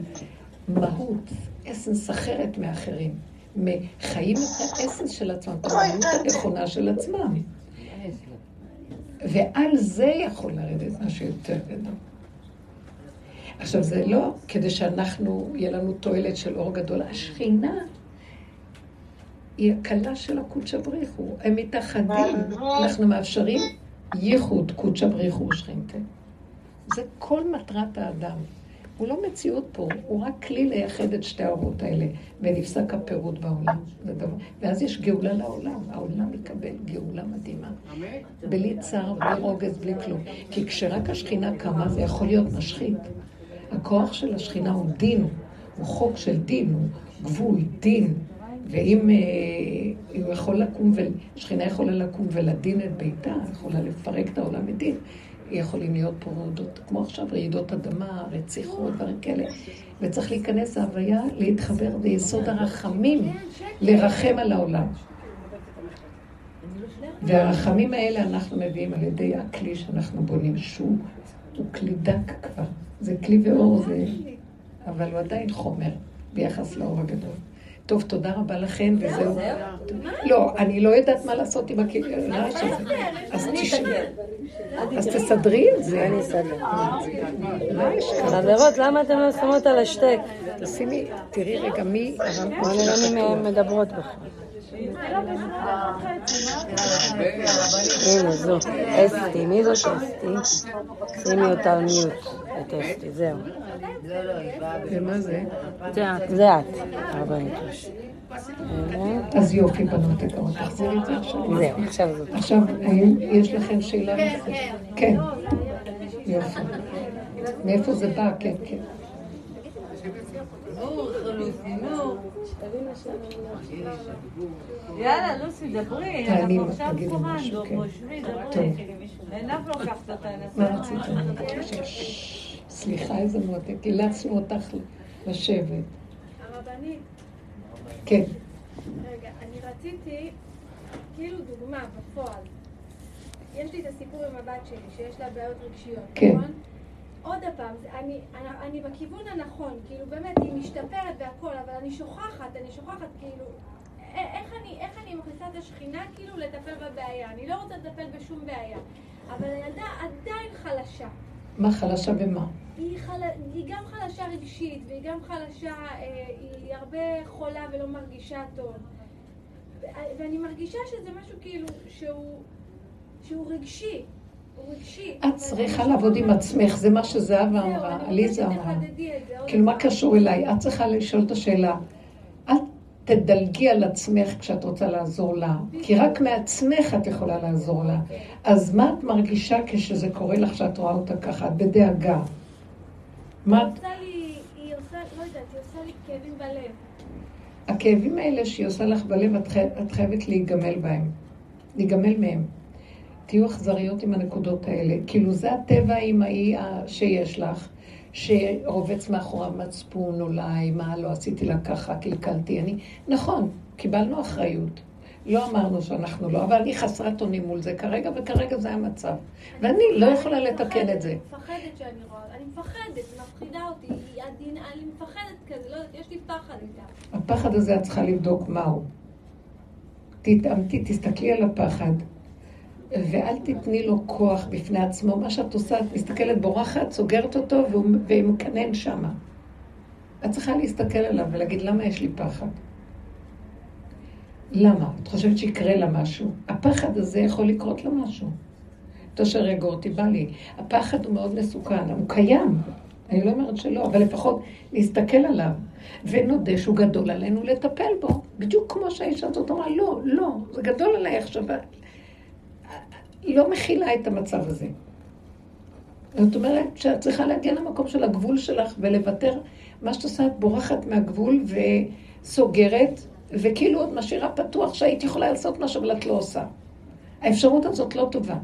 מהות, אסנס אחרת מאחרים. חיים את האסנס של עצמם, את המהות הנכונה של עצמם. ועל זה יכול לרדת משהו יותר גדול. עכשיו, זה לא כדי שאנחנו, יהיה לנו תועלת של אור גדול. השכינה היא הקלה של הקודשא בריחו. הם מתאחדים, אנחנו מאפשרים ייחוד קודשא בריחו ושכינתה. זה כל מטרת האדם. הוא לא מציאות פה, הוא רק כלי לייחד את שתי האורות האלה, ונפסק הפירוד בעולם. ואז יש גאולה לעולם, העולם יקבל גאולה מדהימה. בלי צער, בלי רוגז, בלי כלום. כי כשרק השכינה קמה, זה יכול להיות משחית. הכוח של השכינה הוא דין, הוא חוק של דין, הוא גבול, דין. ואם אה, הוא יכול לקום, שכינה יכולה לקום ולדין את ביתה, יכולה לפרק את העולם מדין. יכולים להיות פה רעידות, כמו עכשיו רעידות אדמה, רציחות, דברים כאלה. וצריך להיכנס להוויה, להתחבר ביסוד הרחמים, לרחם על העולם. והרחמים האלה אנחנו מביאים על ידי הכלי שאנחנו בונים, שהוא הוא כלי דק כבר. זה כלי ואור, זה... אבל הוא עדיין חומר ביחס לאור הגדול. טוב, תודה רבה לכם, וזהו. לא, אני לא יודעת מה לעשות עם הרעש הזה. אז תשמעי. אז תסדרי את זה. אני אסדר. חברות, למה אתן לא שמות על השטק? תשימי, תראי רגע מי בוא נראה מי מדברות בכלל. הנה זו, אסתי, מי זאת אסתי? שימי אותה על מיוט, את אסתי, זהו. ומה זה? זה את. הנה. אז יופי, בנות יקרות, תחזירי את זה עכשיו. זהו, עכשיו זאת. עכשיו, האם יש לכם שאלה נוספת? כן. יופי. מאיפה זה בא? כן, כן. יאללה, לוסי, דברי. אנחנו עכשיו פורנדו, משהו, כן. דברי. עינב לוקחת אותה, מה רצית? סליחה, איזה מותק. אילצנו אותך לשבת. הרבנית, כן. רגע, אני רציתי, כאילו דוגמה, בפועל. יש לי את הסיפור עם הבת שלי, שיש לה בעיות רגשיות, כן. נכון? עוד פעם, אני, אני, אני בכיוון הנכון, כאילו באמת, היא משתפרת והכל, אבל אני שוכחת, אני שוכחת, כאילו, איך אני, איך אני מכניסה את השכינה, כאילו, לטפל בבעיה. אני לא רוצה לטפל בשום בעיה. אבל הילדה עדיין חלשה. מה חלשה במה? היא, חל... היא גם חלשה רגשית, והיא גם חלשה, אה, היא הרבה חולה ולא מרגישה טוב. ואני מרגישה שזה משהו כאילו שהוא, שהוא רגשי. הוא רגשי. את צריכה לעבוד עם עצמך, זה מה שזהבה אמרה, עליזה אמרה. כאילו, מה קשור אליי? את צריכה לשאול את השאלה. תדלגי על עצמך כשאת רוצה לעזור לה, כי רק מעצמך את יכולה לעזור לה. אז מה את מרגישה כשזה קורה לך שאת רואה אותה ככה? את בדאגה. מה את... היא עושה לי, היא עושה, לא יודעת, היא עושה לי כאבים בלב. הכאבים האלה שהיא עושה לך בלב, את, חי... את חייבת להיגמל בהם. להיגמל מהם. תהיו אכזריות עם הנקודות האלה. כאילו, זה הטבע האמאי שיש לך, שרובץ מאחוריו מצפון אולי, מה לא עשיתי לה ככה, קלקלתי. אני... נכון, קיבלנו אחריות. לא אמרנו שאנחנו לא, אבל אני חסרת אונים מול זה כרגע, וכרגע זה המצב. ואני לא יכולה לתקן את זה. אני מפחדת שאני רואה, אני מפחדת, היא מפחידה אותי, אני מפחדת כזה, לא יודעת, יש לי פחד איתה. הפחד הזה את צריכה לבדוק מהו. תתאמתי, תסתכלי על הפחד, ואל תתני לו כוח בפני עצמו. מה שאת עושה, את מסתכלת בורחת, סוגרת אותו, והוא מקנן שמה. את צריכה להסתכל עליו ולהגיד, למה יש לי פחד? למה? את חושבת שיקרה לה משהו? הפחד הזה יכול לקרות לה משהו. תושר אותי בא לי. הפחד הוא מאוד מסוכן, הוא קיים. אני לא אומרת שלא, אבל לפחות להסתכל עליו, ונודה שהוא גדול עלינו לטפל בו. בדיוק כמו שהאישה הזאת אמרה, לא, לא, זה גדול עליי עכשיו. לא מכילה את המצב הזה. זאת אומרת שאת צריכה להגיע למקום של הגבול שלך ולוותר. מה שאת עושה, את בורחת מהגבול וסוגרת, וכאילו עוד משאירה פתוח שהיית יכולה לעשות משהו, אבל את לא עושה. האפשרות הזאת לא טובה.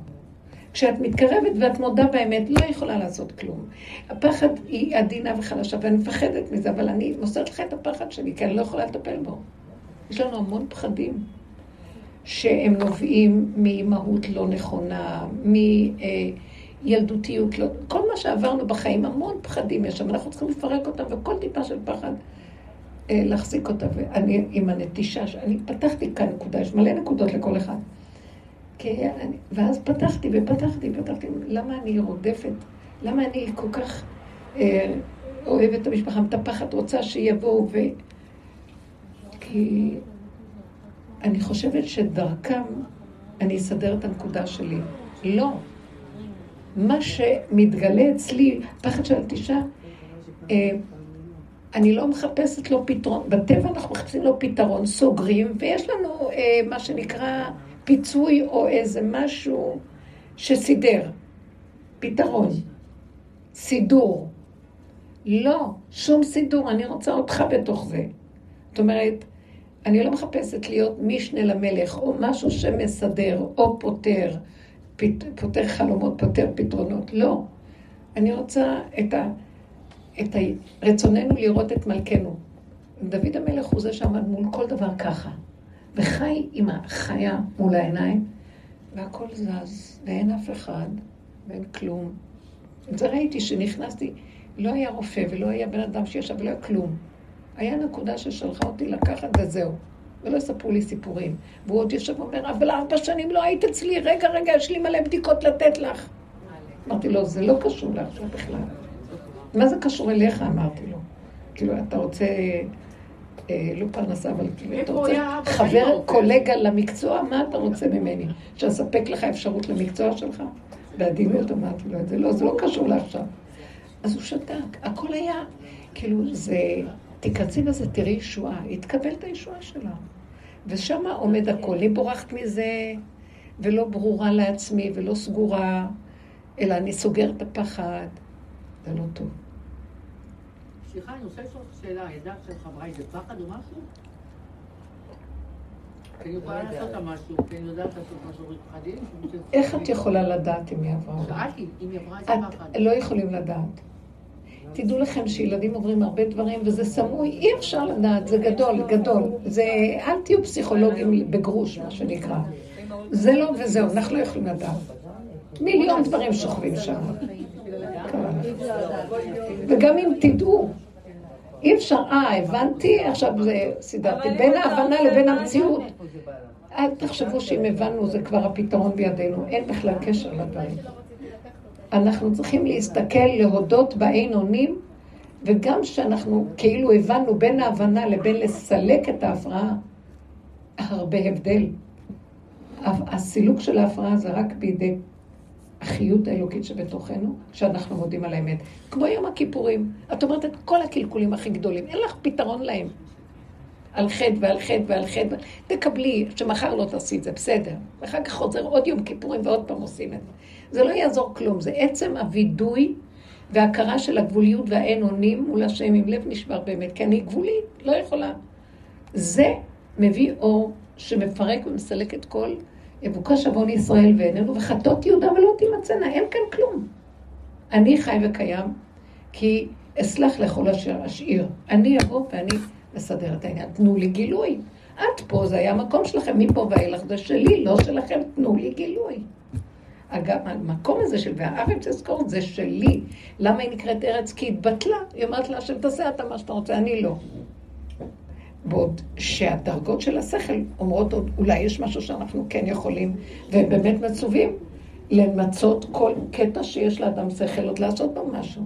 כשאת מתקרבת ואת מודה באמת, לא יכולה לעשות כלום. הפחד היא עדינה וחלשה, ואני מפחדת מזה, אבל אני מוסרת לך את הפחד שלי, כי אני לא יכולה לטפל בו. יש לנו המון פחדים. שהם נובעים מאימהות לא נכונה, מילדותיות לא... כל מה שעברנו בחיים, המון פחדים יש שם, אנחנו צריכים לפרק אותם, וכל טיפה של פחד אה, להחזיק אותה. ואני עם הנטישה, אני פתחתי כאן נקודה, יש מלא נקודות לכל אחד. כי אני, ואז פתחתי ופתחתי, פתחתי, למה אני רודפת? למה אני כל כך אה, אוהבת את המשפחה, מטפחת, רוצה שיבואו ו... כי אני חושבת שדרכם אני אסדר את הנקודה שלי. לא. מה שמתגלה אצלי, פחד של התישה, אה, אני לא מחפשת לו פתרון. בטבע אנחנו מחפשים לו פתרון, סוגרים, ויש לנו אה, מה שנקרא פיצוי או איזה משהו שסידר. פתרון. סידור. לא, שום סידור, אני רוצה אותך בתוך זה. זאת אומרת, אני לא מחפשת להיות משנה למלך, או משהו שמסדר, או פותר, פת, פותר חלומות, פותר פתרונות. לא. אני רוצה את, ה, את ה, רצוננו לראות את מלכנו. דוד המלך הוא זה שעמד מול כל דבר ככה, וחי עם החיה מול העיניים, והכל זז, ואין אף אחד, ואין כלום. את זה ראיתי שנכנסתי, לא היה רופא ולא היה בן אדם שישב ולא היה כלום. היה נקודה ששלחה אותי לקחת וזהו. ולא יספרו לי סיפורים. והוא עוד יושב ואומר, אבל ארבע שנים לא היית אצלי, רגע, רגע, יש לי מלא בדיקות לתת לך. אמרתי לו, זה לא קשור לעכשיו בכלל. מה זה קשור אליך? אמרתי לו. כאילו, אתה רוצה, אה, לא פרנסה, אבל כאילו, אתה רוצה חבר, קולגה למקצוע, מה אתה רוצה ממני? שאספק לך אפשרות למקצוע שלך? בעדינות אמרתי לו את זה, לא, זה לא קשור לעכשיו. אז הוא שתק, הכל היה, כאילו, זה... תיכנסי בזה, תראי ישועה. היא תקבל את הישועה שלה. ושם עומד הכל. היא בורחת מזה, ולא ברורה לעצמי, ולא סגורה, אלא אני סוגרת את הפחד. זה לא טוב. סליחה, אני רוצה לשאול אותך שאלה. ידעת של חברה זה פחד או משהו? כי אני יכולה לעשות לה משהו, כי אני יודעת לעשות משהו פחדים. איך את יכולה לדעת אם היא עברה? שאלתי, אם היא עברה את הפחד. לא יכולים לדעת. תדעו לכם שילדים עוברים הרבה דברים, וזה סמוי, אי אפשר לדעת, זה גדול, גדול. זה, אל תהיו פסיכולוגים בגרוש, מה שנקרא. זה לא וזהו, אנחנו לא יכולים לדעת. מיליון דברים שוכבים שם. וגם אם תדעו, אי אפשר, אה, הבנתי, עכשיו זה סידרתי. בין ההבנה לבין המציאות. אל תחשבו שאם הבנו זה כבר הפתרון בידינו, אין בכלל קשר לדברים. אנחנו צריכים להסתכל, להודות באין אונים, וגם שאנחנו כאילו הבנו בין ההבנה לבין לסלק את ההפרעה, הרבה הבדל. הסילוק של ההפרעה זה רק בידי החיות האלוקית שבתוכנו, שאנחנו מודים על האמת. כמו יום הכיפורים. את אומרת את כל הקלקולים הכי גדולים, אין לך פתרון להם. על חטא ועל חטא ועל חטא, תקבלי, שמחר לא תעשי את זה, בסדר. ואחר כך חוזר עוד יום כיפורים ועוד פעם עושים את זה. זה לא יעזור כלום, זה עצם הווידוי וההכרה של הגבוליות והאין אונים מול השם עם לב נשבר באמת, כי אני גבולית, לא יכולה. זה מביא אור שמפרק ומסלק את כל יבוקש עוון ישראל ואיננו, וחטות יהודה ולא תימצאנה, אין כאן כלום. אני חי וקיים, כי אסלח לכל אשר אשאיר. אני אבוא ואני אסדר את העניין. תנו לי גילוי. את פה, זה היה המקום שלכם, מפה ואילך זה שלי, לא שלכם, תנו לי גילוי. אגב, המקום הזה של והארץ אזכור זה שלי. למה היא נקראת ארץ? כי היא התבטלה. היא אומרת לה, השם תעשה אתה מה שאתה רוצה, אני לא. בעוד שהדרגות של השכל אומרות עוד, אולי יש משהו שאנחנו כן יכולים, והם באמת מצווים למצות כל קטע שיש לאדם שכל, עוד לעשות בו משהו.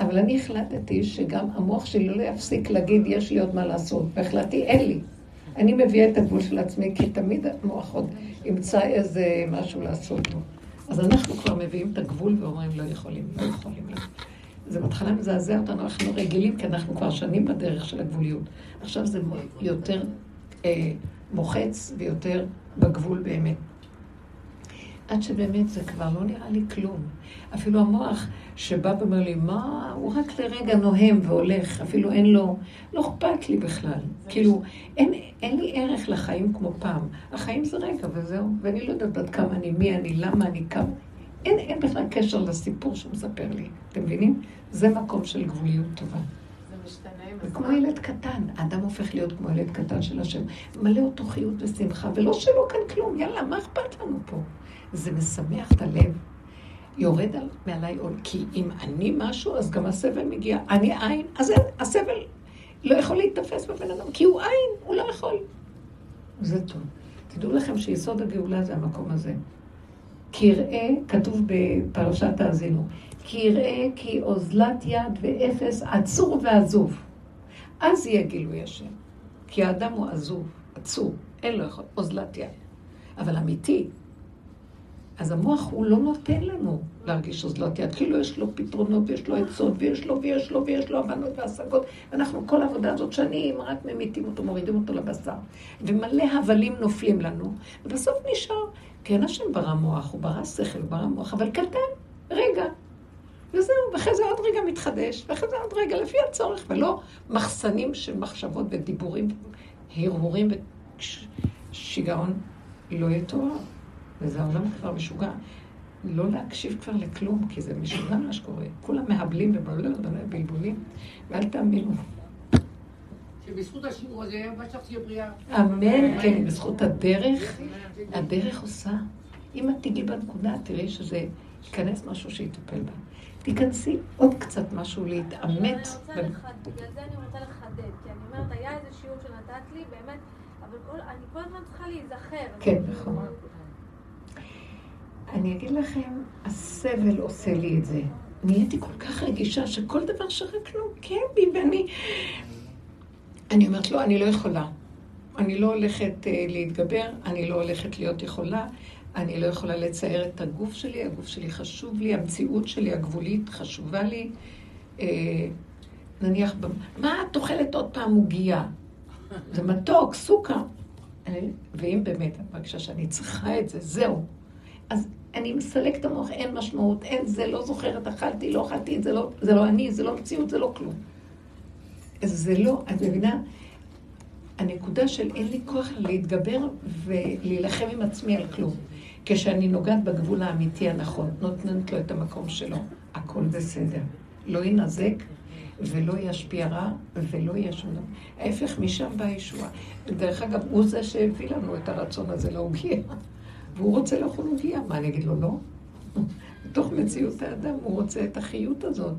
אבל אני החלטתי שגם המוח שלי לא יפסיק להגיד, יש לי עוד מה לעשות, והחלטתי, אין לי. אני מביאה את הגבול של עצמי, כי תמיד המוח עוד ימצא איזה משהו לעשות בו. אז אנחנו כבר מביאים את הגבול ואומרים, לא יכולים, לא יכולים. לא. זה בהתחלה מזעזע אותנו, אנחנו רגילים, כי אנחנו כבר שנים בדרך של הגבוליות. עכשיו זה יותר אה, מוחץ ויותר בגבול באמת. עד שבאמת זה כבר לא נראה לי כלום. אפילו המוח שבא ואומר לי, מה, הוא רק לרגע נוהם והולך, אפילו אין לו, לא אכפת לי בכלל. כאילו, אין, אין לי ערך לחיים כמו פעם. החיים זה רגע וזהו, ואני לא יודעת עד כמה אני, מי אני, למה אני, כמה... אין, אין בכלל קשר לסיפור שהוא מספר לי. אתם מבינים? זה מקום של גבוליות טובה. זה כמו ילד קטן, האדם הופך להיות כמו ילד קטן של השם, מלא אותו חיות ושמחה, ולא שלא כאן כלום, יאללה, מה אכפת לנו פה? זה משמח את הלב. יורד על, מעליי עול, כי אם אני משהו, אז גם הסבל מגיע. אני עין, אז הסבל לא יכול להיתפס בבן אדם, כי הוא עין, הוא לא יכול. זה טוב. תדעו לכם שיסוד הגאולה זה המקום הזה. כי יראה, כתוב בפרשת האזינו, כי יראה כי אוזלת יד ואפס עצור ועזוב. אז יהיה גילוי השם. כי האדם הוא עזוב, עצור, אין לו יכול, אוזלת יד. אבל אמיתי, אז המוח הוא לא נותן לנו להרגיש אוזלת יד, כאילו יש לו פתרונות ויש לו עצות ויש לו ויש לו ויש לו הבנות והשגות. ואנחנו כל העבודה הזאת שנים רק ממיתים אותו, מורידים אותו לבשר. ומלא הבלים נופלים לנו, ובסוף נשאר, כן השם ברא מוח, הוא ברא שכל, הוא ברא מוח, אבל קטן, רגע. וזהו, ואחרי זה עוד רגע מתחדש, ואחרי זה עוד רגע לפי הצורך, ולא מחסנים של מחשבות ודיבורים, הרהורים ושיגעון לא יתואר. וזה העולם כבר משוגע. לא להקשיב כבר לכלום, כי זה משוגע מה שקורה. כולם מהבלים ובלבולים, ואל תאמינו. שבזכות השיעור הזה, מה שצריך תהיה בריאה. אמן, כן, בזכות הדרך, הדרך עושה. אם את תגיעי בנקודה, תראי שזה ייכנס משהו שיטפל בה. תיכנסי עוד קצת משהו להתעמת. בגלל זה אני רוצה לחדד, כי אני אומרת, היה איזה שיעור שנתת לי, באמת, אבל אני כל הזמן צריכה להיזכר. כן, נכון. אני אגיד לכם, הסבל עושה לי את זה. נהייתי כל כך רגישה שכל דבר שרק לא כן בי, ואני... אני אומרת, לא, אני לא יכולה. אני לא הולכת uh, להתגבר, אני לא הולכת להיות יכולה, אני לא יכולה לצייר את הגוף שלי, הגוף שלי חשוב לי, המציאות שלי הגבולית חשובה לי. Uh, נניח, מה את אוכלת עוד פעם עוגייה? זה מתוק, סוכר. ואם באמת את מרגישה שאני צריכה את זה, זהו. אז אני מסלק את המוח, אין משמעות, אין זה, לא זוכרת, אכלתי, לא אכלתי, זה לא, זה לא אני, זה לא מציאות, זה לא כלום. זה לא, את מבינה? הנקודה של אין לי כוח להתגבר ולהילחם עם עצמי על כלום. כשאני נוגעת בגבול האמיתי הנכון, נותנת לו את המקום שלו, הכל בסדר. לא ינזק ולא ישפיע רע ולא יהיה. ההפך, משם באה ישועה. דרך אגב, הוא זה שהביא לנו את הרצון הזה להוגיע. והוא רוצה לאכול עוגיה, מה אני אגיד לו לא? בתוך מציאות האדם הוא רוצה את החיות הזאת.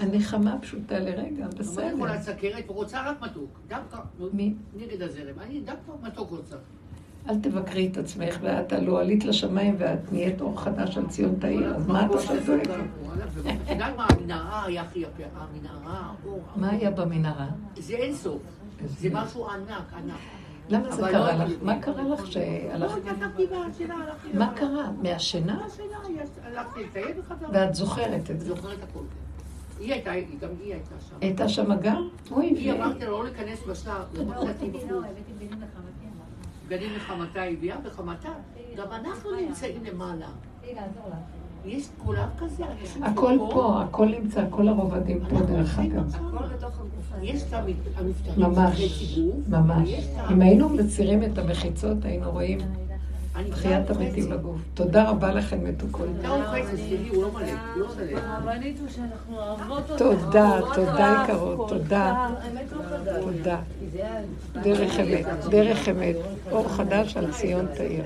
הנחמה פשוטה לרגע, בסדר. אבל יכולה סכרת ורוצה רק מתוק. דווקא, מי? נגד הזרם. אני דווקא מתוק רוצה. אל תבקרי את עצמך, ואת הלא עלית לשמיים ואת נהיית אור חדש על ציון תאיר, אז מה את עכשיו דואגת? את יודעת מה, המנהרה היה הכי יפה, המנהרה. מה היה במנהרה? זה אין סוף. זה משהו ענק, ענק. למה זה קרה לא- לך? מה קרה לך שהלכת? לא. מה. קרה? מהשינה? ואת זוכרת את זה. זוכרת הכל. היא הייתה, היא- גם היא הייתה שם. הייתה שם גם? אוי, היא אמרתי לה לא להיכנס היא לחמתי, אמרתי. בגדים לחמתה הביאה, וחמתה, גם אנחנו נמצאים למעלה. תהיי לעזור לך. יש כולם כזה, הכל פה, הכל נמצא, כל הרובדים פה דרך אגב. הכל בתוך הגוף הזה. יש את המ- המפתחים ממש, אם היינו מצירים את המחיצות, היינו רואים אני תחיית המתים. בגוף. תודה רבה לכם, מתוקות. לא לא אותך. תודה, תודה יקרות, תודה. לא. תודה. דרך אמת, דרך אמת. אור חדש על ציון תאיר.